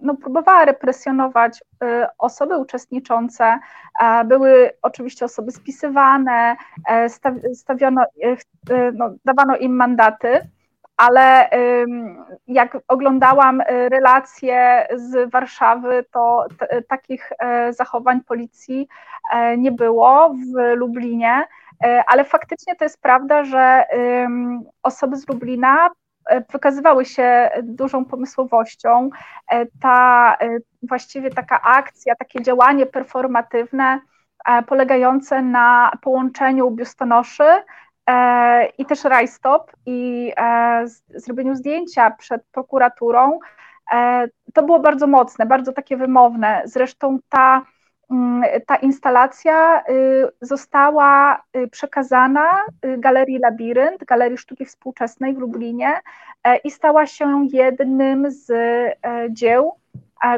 no, próbowała represjonować osoby uczestniczące, były oczywiście osoby spisywane, stawiono, no, dawano im mandaty ale jak oglądałam y, relacje z Warszawy, to takich e, zachowań policji e, nie było w Lublinie, e, ale faktycznie to jest prawda, że osoby z Lublina wykazywały się dużą pomysłowością. Ta właściwie taka akcja, takie działanie performatywne polegające na połączeniu biustonoszy E, i też rajstop i e, zrobieniu zdjęcia przed prokuraturą, e, to było bardzo mocne, bardzo takie wymowne. Zresztą ta, mm, ta instalacja y, została y, przekazana y, Galerii Labirynt, Galerii Sztuki Współczesnej w Lublinie i stała się jednym z dzieł,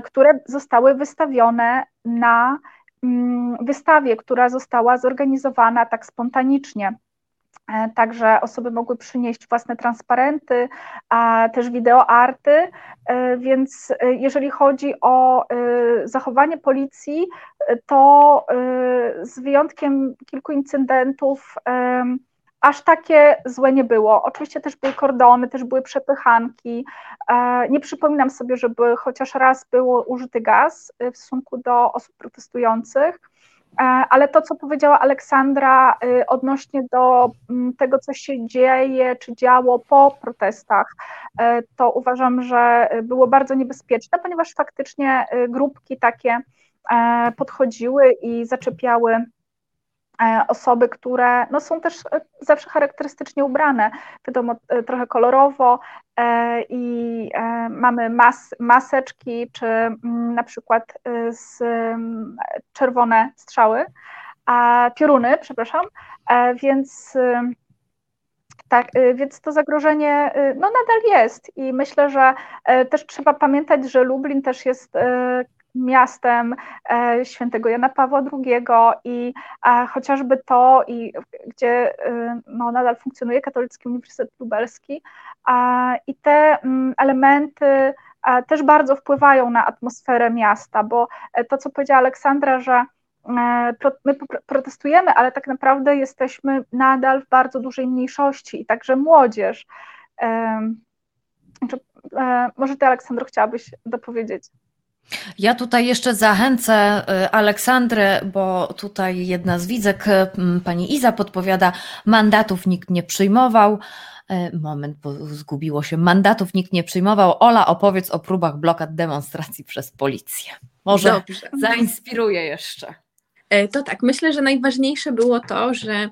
które zostały wystawione na mm, wystawie, która została zorganizowana tak spontanicznie. E, także osoby mogły przynieść własne transparenty, a też wideoarty, e, więc e, jeżeli chodzi o zachowanie policji, to z wyjątkiem kilku incydentów aż takie złe nie było. Oczywiście też były kordony, też były przepychanki. Nie przypominam sobie, żeby chociaż raz było użyty gaz w stosunku do osób protestujących. E, ale to, co powiedziała Aleksandra y, odnośnie do mm, tego, co się dzieje czy działo po protestach, e, to uważam, że było bardzo niebezpieczne, ponieważ faktycznie y, grupki takie e, podchodziły i zaczepiały osoby, które no, są też e, zawsze charakterystycznie ubrane, wiadomo, e, trochę kolorowo i mamy mas, maseczki, czy mm, na przykład z czerwone strzały, a pioruny, przepraszam, więc tak, więc to zagrożenie no, nadal jest. I myślę, że też trzeba pamiętać, że Lublin też jest miastem e, świętego Jana Pawła II i chociażby to, i gdzie e, no, nadal funkcjonuje Katolicki Uniwersytet Lubelski i te mm, elementy też bardzo wpływają na atmosferę miasta, bo e, to, co powiedziała Aleksandra, że my protestujemy, ale tak naprawdę jesteśmy nadal w bardzo dużej mniejszości i także młodzież. Może ty, Aleksandro, chciałabyś dopowiedzieć? Ja tutaj jeszcze zachęcę y, Aleksandrę, bo tutaj jedna z widzek, pani Iza podpowiada, mandatów nikt nie przyjmował. Y, moment, bo zgubiło się. Mandatów nikt nie przyjmował. Ola, opowiedz o próbach blokad demonstracji przez policję. Może Dobrze. zainspiruje jeszcze. E, to tak, myślę, że najważniejsze było to, że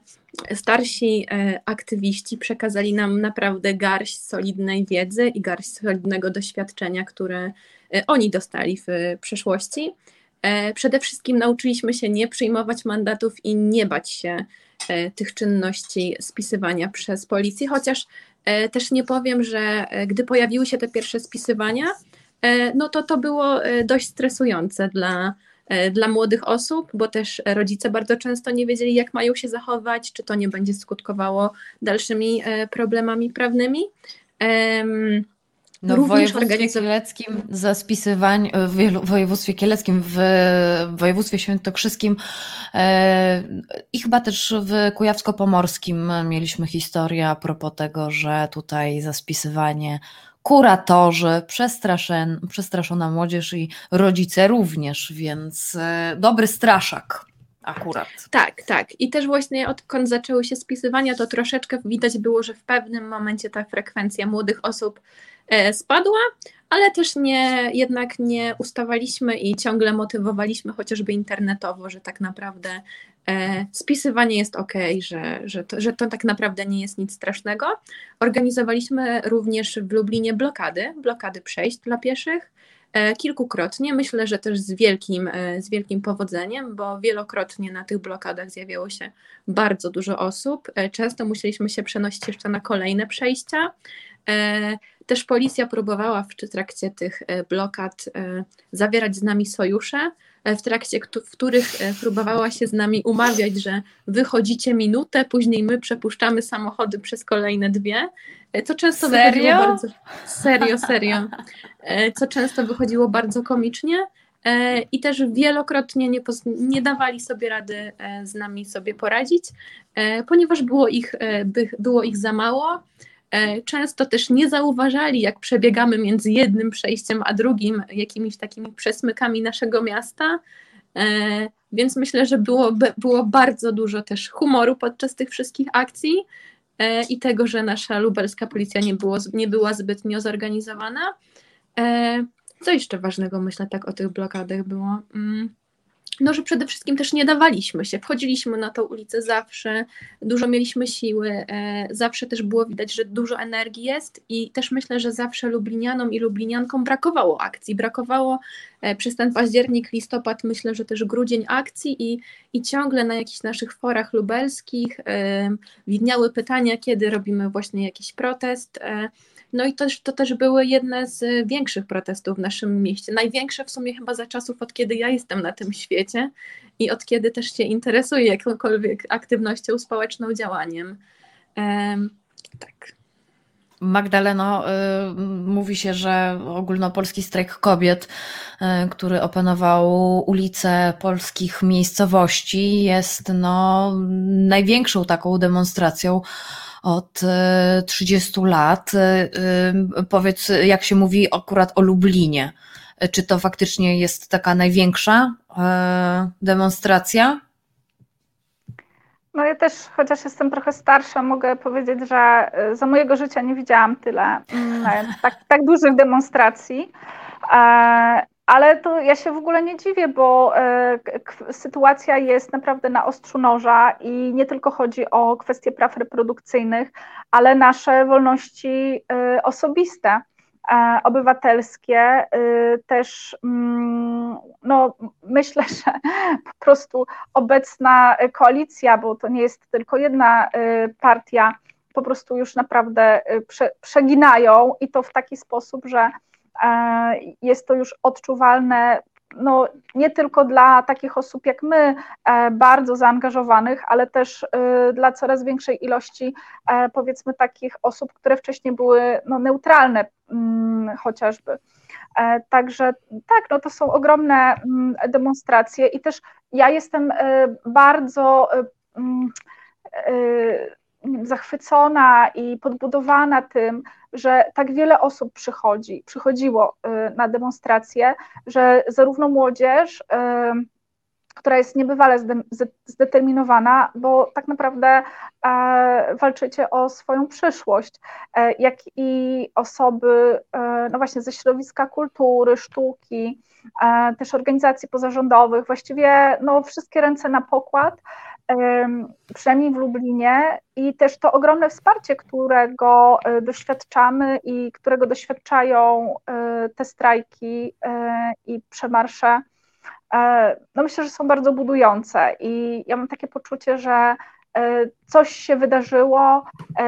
starsi e, aktywiści przekazali nam naprawdę garść solidnej wiedzy i garść solidnego doświadczenia, które oni dostali w przeszłości. Przede wszystkim nauczyliśmy się nie przyjmować mandatów i nie bać się tych czynności spisywania przez policję, chociaż też nie powiem, że gdy pojawiły się te pierwsze spisywania, no to to było dość stresujące dla E, dla młodych osób, bo też rodzice bardzo często nie wiedzieli, jak mają się zachować, czy to nie będzie skutkowało dalszymi e, problemami prawnymi. No, w województwie kieleckim za spisywań, w województwie kieleckim, w województwie świętokrzyskim e, i chyba też w kujawsko-pomorskim mieliśmy historię a propos tego, że tutaj za spisywanie kuratorzy, przestraszona młodzież i rodzice również, więc e, dobry straszak akurat. Tak, tak. I też właśnie odkąd zaczęły się spisywania, to troszeczkę widać było, że w pewnym momencie ta frekwencja młodych osób e, spadła, ale też nie, jednak nie ustawaliśmy i ciągle motywowaliśmy chociażby internetowo, że tak naprawdę e, spisywanie jest ok, że, że, to, że to tak naprawdę nie jest nic strasznego. Organizowaliśmy również w Lublinie blokady, blokady przejść dla pieszych. E, kilkukrotnie, myślę, że też z wielkim, e, z wielkim powodzeniem, bo wielokrotnie na tych blokadach zjawiało się bardzo dużo osób. Często musieliśmy się przenosić jeszcze na kolejne przejścia. Też policja próbowała w trakcie tych e, blokad e, zawierać z nami sojusze, w trakcie w których próbowała się z nami umawiać, że wychodzicie minutę, później my przepuszczamy samochody przez kolejne dwie, co często serio? wychodziło bardzo... Serio, serio. Co często wychodziło bardzo komicznie, E, i też wielokrotnie nie, nie, dawali sobie rady e, z nami sobie poradzić, e, ponieważ było ich, było ich za mało. Często też nie zauważali, jak przebiegamy między jednym przejściem a drugim, jakimiś takimi przesmykami naszego miasta. Więc myślę, że było, było bardzo dużo też humoru podczas tych wszystkich akcji i tego, że nasza lubelska policja nie, było, nie była zbytnio zorganizowana. Co jeszcze ważnego, myślę, tak o tych blokadach było? No, że przede wszystkim też nie dawaliśmy się. Wchodziliśmy na tą ulicę zawsze, dużo mieliśmy siły, e, zawsze też było widać, że dużo energii jest i też myślę, że zawsze Lublinianom i Lubliniankom brakowało akcji. Brakowało e, przez ten październik, listopad, myślę, że też grudzień akcji i, i ciągle na jakichś naszych forach lubelskich e, widniały pytania, kiedy robimy właśnie jakiś protest. No i też, to też były jedne z większych protestów w naszym mieście. Największe w sumie chyba za czasów, od kiedy ja jestem na tym świecie i od kiedy też się interesuję jakąkolwiek aktywnością społeczną, działaniem. Um, tak. Magdaleno, y, mówi się, że ogólnopolski strajk kobiet, y, który opanował ulice polskich miejscowości, jest no, największą taką demonstracją od 30 e, lat. E, e, powiedz, jak się mówi akurat o Lublinie. Czy to faktycznie jest taka największa demonstracja? No ja też, chociaż jestem trochę starsza, mogę powiedzieć, że za mojego życia nie widziałam tyle mm, tak, tak dużych demonstracji. Ale to ja się w ogóle nie dziwię, bo e, sytuacja jest naprawdę na ostrzu noża i nie tylko chodzi o kwestie praw reprodukcyjnych, ale nasze wolności e, osobiste, e, obywatelskie też, mm, no myślę, że po prostu obecna koalicja, bo to nie jest tylko jedna partia, po prostu już naprawdę przeginają i to w taki sposób, że jest to już odczuwalne no, nie tylko dla takich osób jak my, e, bardzo zaangażowanych, ale też e, dla coraz większej ilości, powiedzmy, takich osób, które wcześniej były no, neutralne mm, chociażby. Także tak, no to są ogromne mm, demonstracje i też ja jestem bardzo mm, zachwycona i podbudowana tym, że tak wiele osób przychodzi, przychodziło y, na demonstracje, że zarówno młodzież, y, która jest niebywale zdeterminowana, bo tak naprawdę e, walczycie o swoją przyszłość, e, jak i osoby e, no właśnie ze środowiska kultury, sztuki, też organizacji pozarządowych, właściwie no, wszystkie ręce na pokład, przynajmniej w Lublinie, i też to ogromne wsparcie, którego e, doświadczamy i którego doświadczają e, te strajki e, i przemarsze, no myślę, że są bardzo budujące i ja mam takie poczucie, że coś się wydarzyło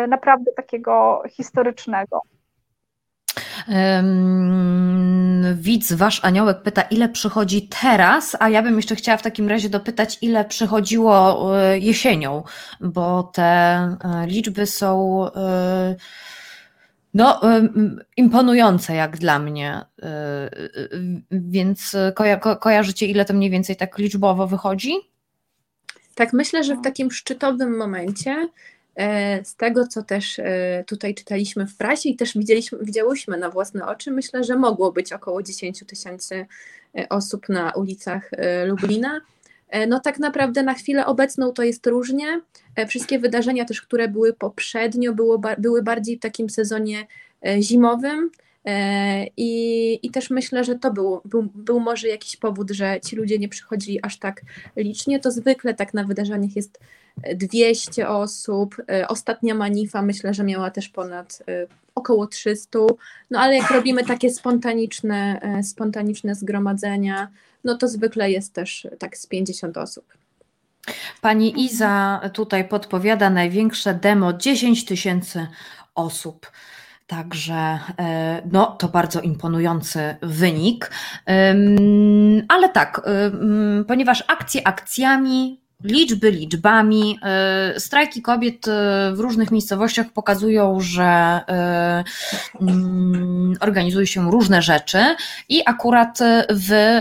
naprawdę takiego historycznego. Widz, wasz aniołek pyta, ile przychodzi teraz, a ja bym jeszcze chciała w takim razie dopytać, ile przychodziło e, jesienią, bo te e, liczby są e, no, imponujące jak dla mnie. Więc koja kojarzycie, ile to mniej więcej tak liczbowo wychodzi? Tak, myślę, że w takim szczytowym momencie z tego, co też e, tutaj czytaliśmy w prasie i też widzieliśmy, widziałyśmy na własne oczy, myślę, że mogło być około 10 tysięcy e, osób na ulicach Lublina. No tak naprawdę na chwilę obecną to jest różnie. Wszystkie wydarzenia też, które były poprzednio, było, były bardziej w takim sezonie zimowym. I, I też myślę, że to był, był, był może jakiś powód, że ci ludzie nie przychodzili aż tak licznie. To zwykle tak na wydarzeniach jest 200 osób. E, ostatnia manifa myślę, że miała też ponad e, około 300. No ale jak robimy takie spontaniczne, e, spontaniczne zgromadzenia, no to zwykle jest też tak z 50 osób. Pani Iza tutaj podpowiada największe demo 10 tysięcy osób. Także no, to bardzo imponujący wynik. Ale tak, ponieważ akcje akcjami, liczby liczbami. Y, strajki kobiet y, w różnych miejscowościach pokazują, że y, mm, organizują się różne rzeczy i akurat w,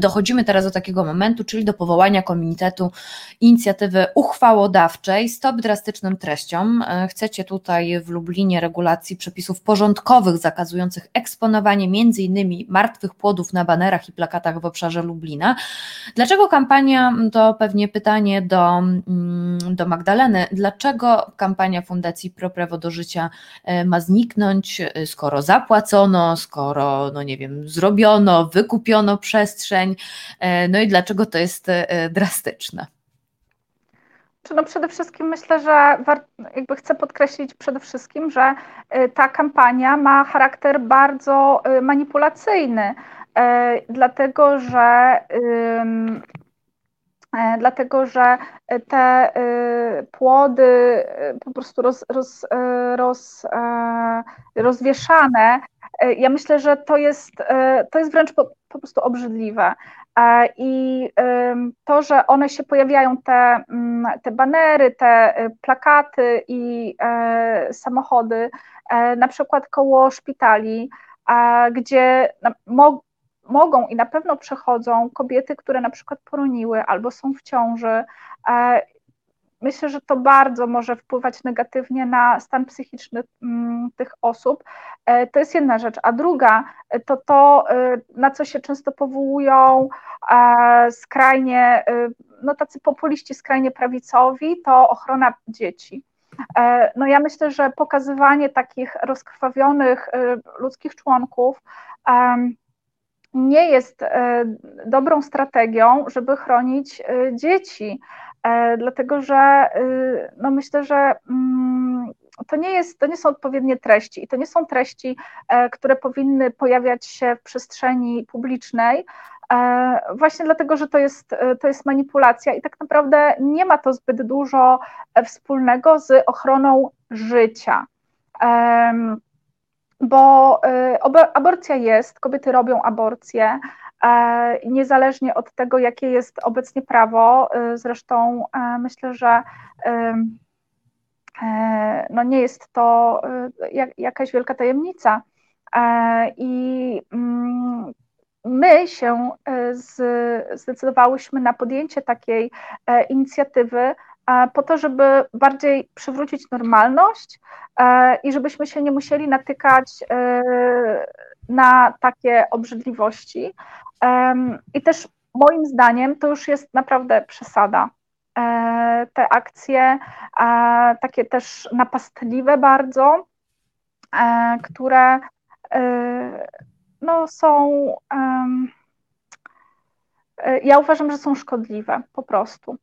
dochodzimy teraz do takiego momentu, czyli do powołania komitetu inicjatywy uchwałodawczej Stop drastycznym treściom. Chcecie tutaj w Lublinie regulacji przepisów porządkowych zakazujących eksponowanie innymi martwych płodów na banerach i plakatach w obszarze Lublina. Dlaczego kampania to pewnie pytanie pytanie do, mm, do Magdaleny. Dlaczego kampania Fundacji Pro Prawo do Życia e, ma zniknąć, e, skoro zapłacono, skoro, no nie wiem, zrobiono, wykupiono przestrzeń, e, no i dlaczego to jest drastyczne? No przede wszystkim myślę, że jakby chcę podkreślić przede wszystkim, że ta kampania ma charakter bardzo manipulacyjny, dlatego że dlatego że te e, płody e, po prostu roz, roz, roz, rozwieszane, ja myślę, że to jest, to jest wręcz po, po prostu obrzydliwe. I to, że one się pojawiają, te, mm, te banery, te plakaty i samochody, na przykład koło szpitali, gdzie mogą i na pewno przechodzą kobiety, które na przykład poroniły albo są w ciąży. E, myślę, że to bardzo może wpływać negatywnie na stan psychiczny mm, tych osób. E, to jest jedna rzecz. A druga e, to to, na co się często powołują skrajnie, no tacy populiści skrajnie prawicowi, to ochrona dzieci. No ja myślę, że pokazywanie takich rozkrwawionych ludzkich członków nie jest e, dobrą strategią, żeby chronić e, dzieci, e, dlatego że no myślę, że mm, to nie, jest, to nie są odpowiednie treści i to nie są treści, które powinny pojawiać się w przestrzeni publicznej, właśnie dlatego, że to jest, to jest manipulacja i tak naprawdę nie ma to zbyt dużo wspólnego z ochroną życia bo y, aborcja jest, kobiety robią aborcję, e, niezależnie od tego, jakie jest obecnie prawo. Y, zresztą e, myślę, że e, no nie jest to jakaś wielka tajemnica. I mm, my się zdecydowałyśmy na podjęcie takiej inicjatywy po to, żeby bardziej przywrócić normalność e, i żebyśmy się nie musieli natykać e, na takie obrzydliwości. I też moim zdaniem to już jest naprawdę przesada. E, te akcje, takie też napastliwe bardzo, które no, są. Ja uważam, że są szkodliwe po prostu.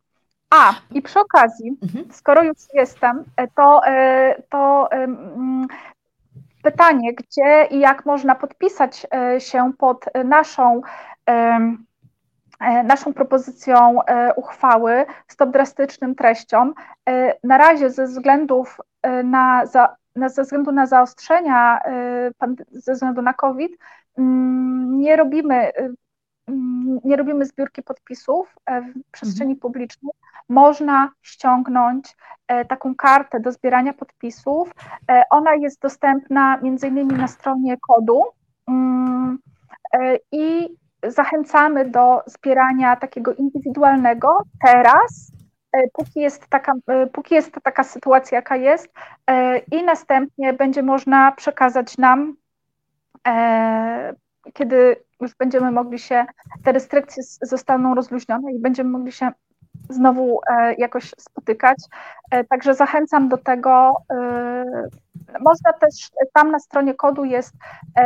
A, i przy okazji, mhm. skoro już jestem, e, to, e, to pytanie, gdzie i jak można podpisać e, się pod naszą naszą propozycją uchwały stop drastycznym treściom. Na razie ze względów na, za, na, ze względu na zaostrzenia ze względu na COVID mm, nie robimy nie robimy zbiórki podpisów w przestrzeni mhm. publicznej, można ściągnąć e, taką kartę do zbierania podpisów. E, ona jest dostępna między innymi na stronie kodu mm, e, i zachęcamy do zbierania takiego indywidualnego teraz, póki jest taka, póki jest taka sytuacja, jaka jest, i następnie będzie można przekazać nam, kiedy już będziemy mogli się, te restrykcje zostaną rozluźnione i będziemy mogli się znowu e, jakoś spotykać. E, także zachęcam do tego. E, można też, tam na stronie kodu jest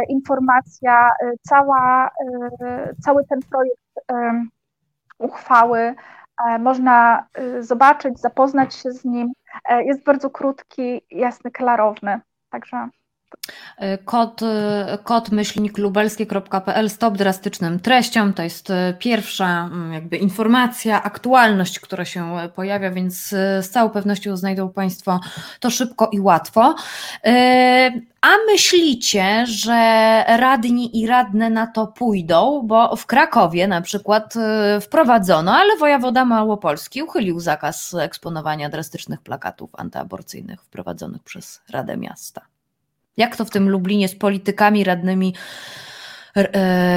informacja, cała, cały ten projekt uchwały. Można zobaczyć, zapoznać się z nim. Jest bardzo krótki, jasny, klarowny. Także Kod, kod myślnik lubelskie.pl stop drastycznym treściom to jest pierwsza mm, jakby informacja, aktualność, która się pojawia, więc z całą pewnością znajdą Państwo to szybko i łatwo. A myślicie, że radni i radne na to pójdą, bo w Krakowie na przykład wprowadzono, ale wojewoda Małopolski uchylił zakaz eksponowania drastycznych plakatów antyaborcyjnych wprowadzonych przez Radę Miasta. Jak to w tym Lublinie z politykami radnymi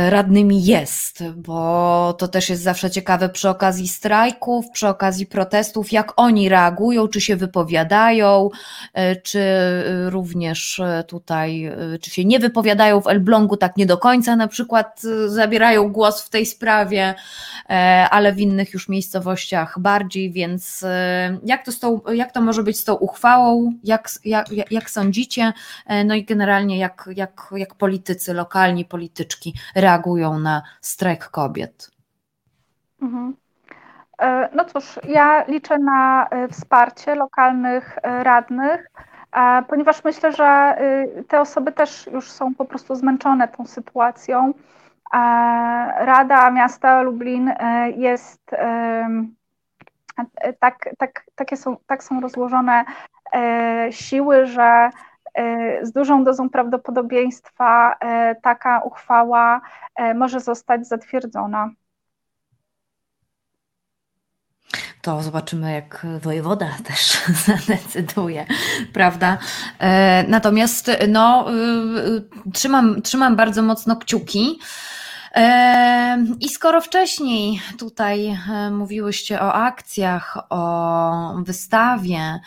radnymi jest, bo to też jest zawsze ciekawe przy okazji strajków, przy okazji protestów, jak oni reagują, czy się wypowiadają, e, czy również tutaj, e, czy się nie wypowiadają w Elblągu tak nie do końca, na przykład zabierają głos w tej sprawie, ale w innych już miejscowościach bardziej, więc jak to, z tą, jak to może być z tą uchwałą, jak, jak, jak sądzicie, no i generalnie jak, jak, jak politycy, lokalni politycy polityczki reagują na strajk kobiet? Mhm. E, no cóż, ja liczę na e, wsparcie lokalnych e, radnych, ponieważ myślę, że te osoby też już są po prostu zmęczone tą sytuacją. Rada Miasta Lublin jest tak, tak, takie są, tak są rozłożone siły, że z dużą dozą prawdopodobieństwa e, taka uchwała e, może zostać zatwierdzona. To zobaczymy, jak wojewoda też zadecyduje, prawda? Natomiast no, trzymam, trzymam bardzo mocno kciuki. I skoro wcześniej tutaj mówiłyście o akcjach, o wystawie,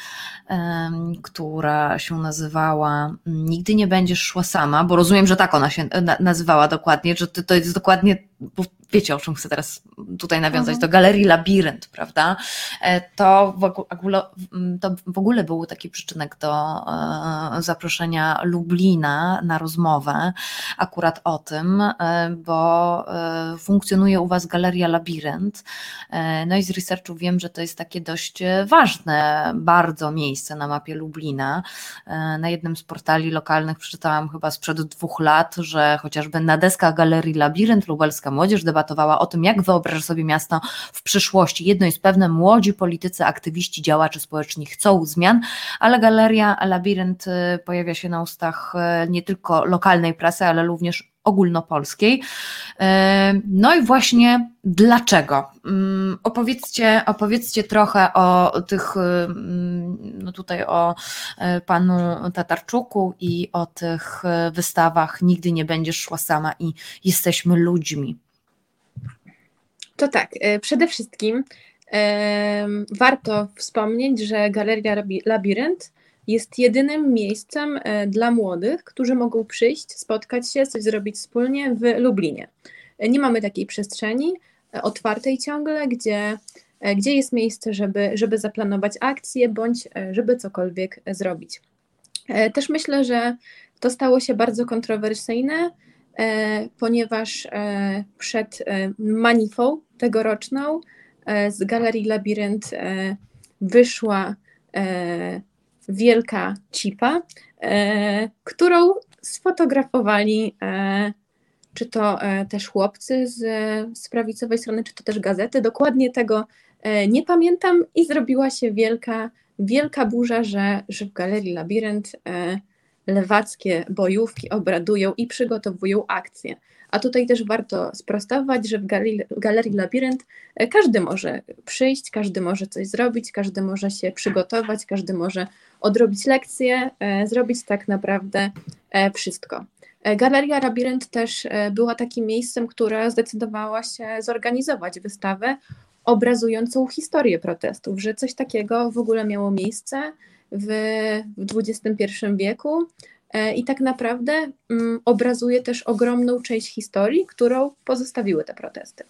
która się nazywała Nigdy nie będziesz szła sama, bo rozumiem, że tak ona się nazywała dokładnie, że to jest dokładnie wiecie o czym chcę teraz tutaj nawiązać, mhm. do Galerii Labirynt, prawda? E, to w, ogóle, to w ogóle był taki przyczynek do e, zaproszenia Lublina na rozmowę akurat o tym, e, bo funkcjonuje u Was Galeria Labirynt. No i z researchu wiem, że to jest takie dość ważne bardzo miejsce na mapie Lublina. Na jednym z portali lokalnych przeczytałam chyba sprzed dwóch lat, że chociażby na deskach Galerii Labirynt lubelska młodzież debatowała o tym, jak wyobraża sobie miasto w przyszłości. Jedno jest pewne, młodzi politycy, aktywiści, działacze społeczni chcą zmian, ale galeria Labirynt y, pojawia się na ustach y, nie tylko lokalnej prasy, ale również ogólnopolskiej. Y, no i właśnie dlaczego? Mm, opowiedzcie, opowiedzcie trochę o tych, mm, no tutaj o panu Tatarczuku i o tych wystawach Nigdy nie będziesz szła sama i jesteśmy ludźmi. To tak, e, przede wszystkim warto wspomnieć, że Galeria Labirynt jest jedynym miejscem e, dla młodych, którzy mogą przyjść, spotkać się, coś zrobić wspólnie w Lublinie. E, nie mamy takiej przestrzeni otwartej ciągle, gdzie, gdzie jest miejsce, żeby, żeby zaplanować akcje bądź żeby cokolwiek zrobić. Też myślę, że to stało się bardzo kontrowersyjne, ponieważ przed manifą tegoroczną e, z Galerii Labirynt e, wyszła e, wielka cipa, którą sfotografowali czy to też chłopcy z, z prawicowej strony, czy to też gazety. Dokładnie tego nie pamiętam i zrobiła się wielka, wielka burza, że, że w Galerii Labirynt lewackie bojówki obradują i przygotowują akcje. A tutaj też warto sprostować, że w Galerii, Labirynt e, każdy może przyjść, każdy może coś zrobić, każdy może się przygotować, każdy może odrobić lekcje, e, zrobić tak naprawdę e, wszystko. Galeria Labirynt też była takim miejscem, które zdecydowała się zorganizować wystawę obrazującą historię protestów, że coś takiego w ogóle miało miejsce w, w XXI wieku i tak naprawdę mm, obrazuje też ogromną część historii, którą pozostawiły te protesty.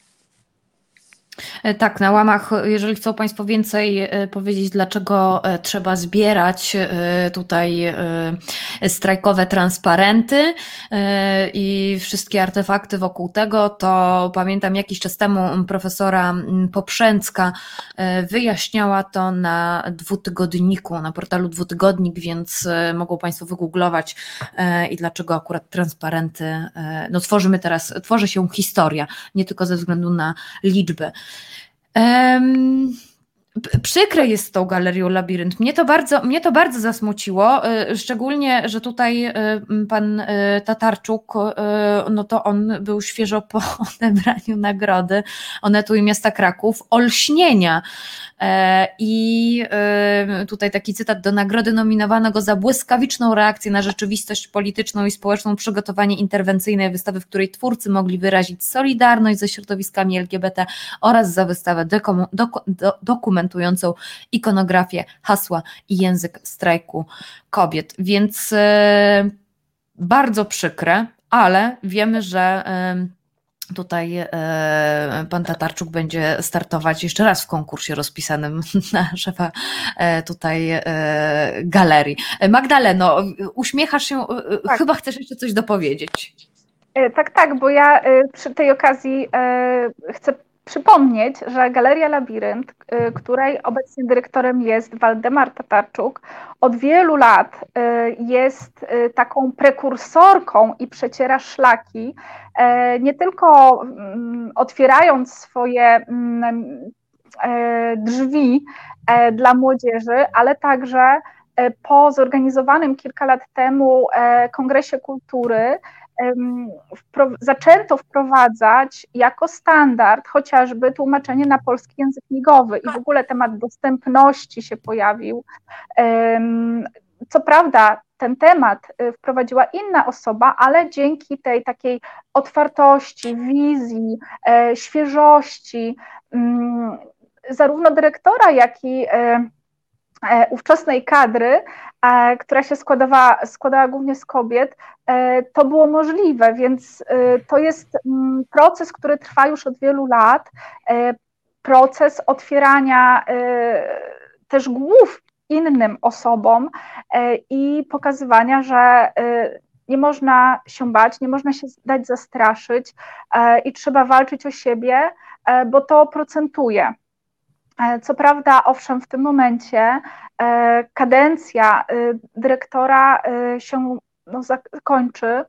E, tak, na łamach, jeżeli chcą Państwo więcej e, powiedzieć, dlaczego trzeba zbierać tutaj strajkowe transparenty i wszystkie artefakty wokół tego, to pamiętam jakiś czas temu profesora Poprzęcka wyjaśniała to na dwutygodniku, na portalu dwutygodnik, więc mogą Państwo wygooglować i dlaczego akurat transparenty, no tworzymy teraz, tworzy się historia, nie tylko ze względu na liczby. Um, Przykre jest tą galerią Labirynt. Mnie to bardzo, mnie to bardzo zasmuciło, y, szczególnie, że tutaj y, pan y, Tatarczuk, no to on był świeżo po odebraniu nagrody Onetu i Miasta Kraków, olśnienia E, I tutaj taki cytat do nagrody nominowano go za błyskawiczną reakcję na rzeczywistość polityczną i społeczną, przygotowanie interwencyjnej wystawy, w której twórcy mogli wyrazić solidarność ze środowiskami LGBT oraz za wystawę dokumentującą ikonografię, hasła i język strajku kobiet. Więc e, bardzo przykre, ale wiemy, że Tutaj e, pan Tatarczuk będzie startować jeszcze raz w konkursie rozpisanym na szefa e, tutaj e, galerii. Magdaleno, uśmiechasz się, tak. chyba chcesz jeszcze coś dopowiedzieć. Tak, tak, bo ja przy tej okazji chcę przypomnieć, że Galeria Labirynt, y, której obecnie dyrektorem jest Waldemar Tatarczuk, od wielu lat y, jest y, taką prekursorką i przeciera szlaki, nie tylko mm, otwierając swoje mm, drzwi dla młdzieży, ale także po zorganizowanym kilka lat temu Kongresie Kultury zaczęto wprowadzać jako standard chociażby tłumaczenie na polski język migowy i w ogóle temat dostępności się pojawił. Co prawda, ten temat y, wprowadziła inna osoba, ale dzięki tej takiej otwartości, wizji, e, świeżości, mm, zarówno dyrektora, jak i e, ówczesnej kadry, która się składała, składała głównie z kobiet, e, to było możliwe, więc e, to jest mm, proces, który trwa już od wielu lat, e, proces otwierania też głów innym osobom i pokazywania, że nie można się bać, nie można się dać zastraszyć i trzeba walczyć o siebie, bo to procentuje. E, co prawda, owszem, w tym momencie e, kadencja e, dyrektora się no, zakończy.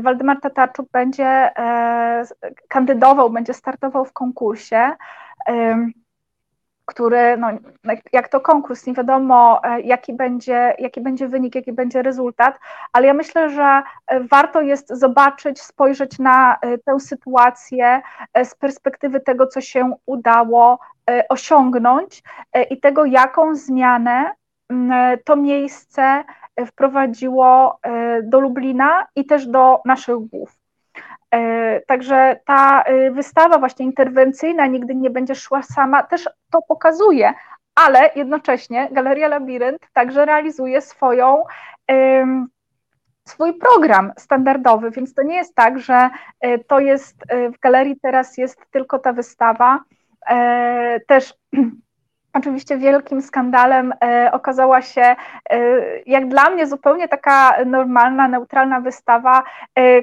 Waldemar Tatarczuk będzie kandydował, będzie startował w konkursie który, no, jak to konkurs, nie wiadomo, e, jaki będzie, jaki będzie wynik, jaki będzie rezultat, ale ja myślę, że e, warto jest zobaczyć, spojrzeć na e, tę sytuację z perspektywy tego, co się udało osiągnąć i tego, jaką zmianę to miejsce wprowadziło do Lublina i też do naszych głów. E, także ta e, wystawa właśnie interwencyjna nigdy nie będzie szła sama, też to pokazuje, ale jednocześnie Galeria Labirynt także realizuje swoją swój program standardowy, więc to nie jest tak, że e, to jest w galerii teraz jest tylko ta wystawa. Też Oczywiście wielkim skandalem e, okazała się, e, jak dla mnie, zupełnie taka normalna, neutralna wystawa e, e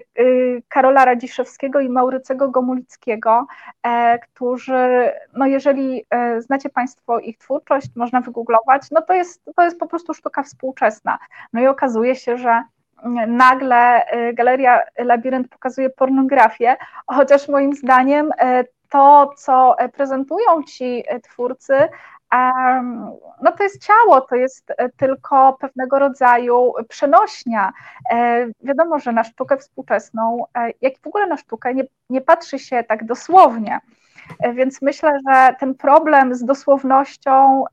Karola Radziszewskiego i Maurycego Gomulickiego, e, którzy, no jeżeli e, znacie Państwo ich twórczość, można wygooglować, no to jest, to jest po prostu sztuka współczesna. No i okazuje się, że nagle Galeria Labirynt pokazuje pornografię, chociaż moim zdaniem to, co prezentują ci twórcy, no to jest ciało, to jest e, tylko pewnego rodzaju przenośnia. E, wiadomo, że na sztukę współczesną, e, jak w ogóle na sztukę, nie, nie patrzy się tak dosłownie. Więc myślę, że ten problem z dosłownością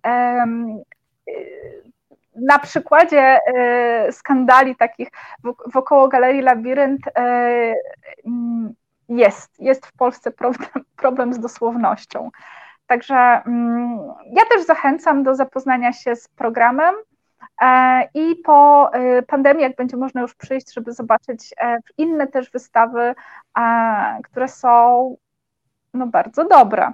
na przykładzie skandali takich wokoło Galerii Labirynt jest, jest w Polsce problem, problem z dosłownością. Także mm, ja też zachęcam do zapoznania się z programem e, i po e, pandemii, jak będzie można już przyjść, żeby zobaczyć e, inne też wystawy, które są no, bardzo dobre.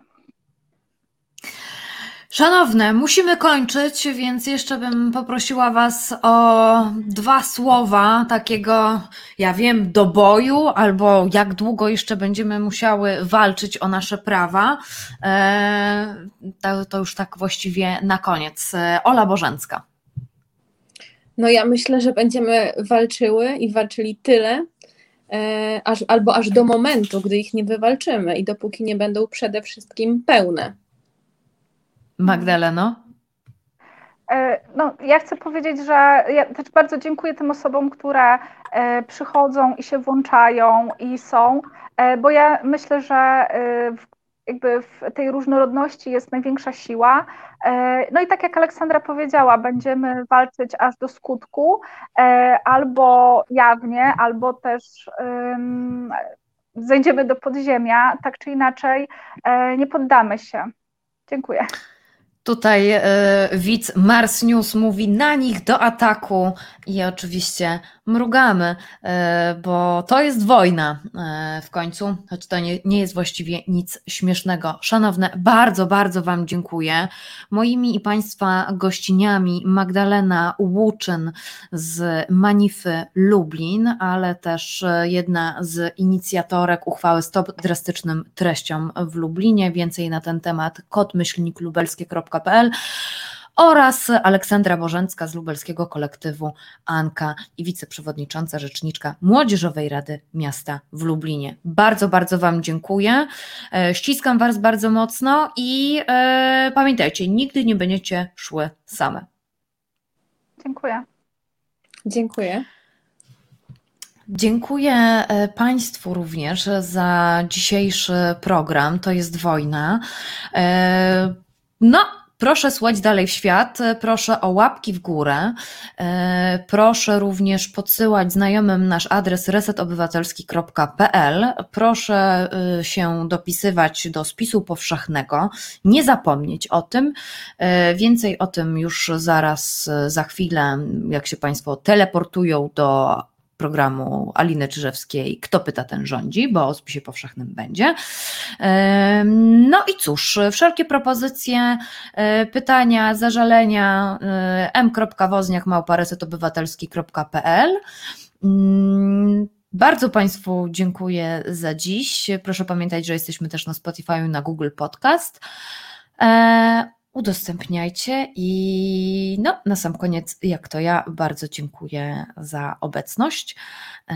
Szanowne, musimy kończyć, więc jeszcze bym poprosiła Was o dwa słowa takiego, ja wiem, do boju, albo jak długo jeszcze będziemy musiały walczyć o nasze prawa. E, to, to już tak właściwie na koniec. E, Ola Bożęcka. No ja myślę, że będziemy walczyły i walczyli tyle, e, aż, albo aż do momentu, gdy ich nie wywalczymy i dopóki nie będą przede wszystkim pełne. Magdaleno? E, no, ja chcę powiedzieć, że ja też bardzo dziękuję tym osobom, które e, przychodzą i się włączają i są, e, bo ja myślę, że jakby w tej różnorodności jest największa siła. No i tak jak Aleksandra powiedziała, będziemy walczyć aż do skutku, albo jawnie, albo też zejdziemy do podziemia, tak czy inaczej nie poddamy się. Dziękuję. Tutaj y, widz Mars News mówi na nich do ataku i oczywiście mrugamy, y, bo to jest wojna y, w końcu, choć to nie, nie jest właściwie nic śmiesznego. Szanowne, bardzo, bardzo Wam dziękuję. Moimi i Państwa gościniami Magdalena Łuczyn z Manify Lublin, ale też jedna z inicjatorek uchwały Stop Drastycznym Treściom w Lublinie. Więcej na ten temat kotmyślniklubelskie.pl oraz Aleksandra Bożęcka z lubelskiego kolektywu Anka i wiceprzewodnicząca rzeczniczka Młodzieżowej Rady Miasta w Lublinie. Bardzo, bardzo Wam dziękuję. E, ściskam Was bardzo mocno i e, pamiętajcie, nigdy nie będziecie szły same. Dziękuję. Dziękuję. Dziękuję e, Państwu również za dzisiejszy program. To jest wojna. No, Proszę słuchać dalej w świat, proszę o łapki w górę, e, proszę również podsyłać znajomym nasz adres resetobywatelski.pl, proszę e, się dopisywać do spisu powszechnego, nie zapomnieć o tym, e, więcej o tym już zaraz, za chwilę, jak się Państwo teleportują do programu Aliny Czyżewskiej Kto pyta, ten rządzi, bo o spisie powszechnym będzie. No i cóż, wszelkie propozycje, e, pytania, zażalenia e, m.wozniak.małparesetobywatelski.pl mm, bardzo Państwu dziękuję za dziś. Proszę pamiętać, że jesteśmy też na Spotify, na Google Podcast. Udostępniajcie i no, na sam koniec, jak to ja, bardzo dziękuję za obecność. E,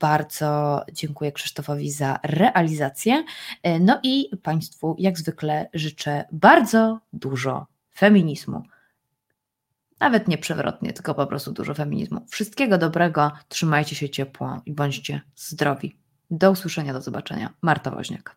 bardzo dziękuję Krzysztofowi za realizację. E, no i Państwu, jak zwykle, życzę bardzo dużo feminizmu. Nawet nie przewrotnie, tylko po prostu dużo feminizmu. Wszystkiego dobrego, trzymajcie się ciepło i bądźcie zdrowi. Do usłyszenia, do zobaczenia. Marta Woźniak.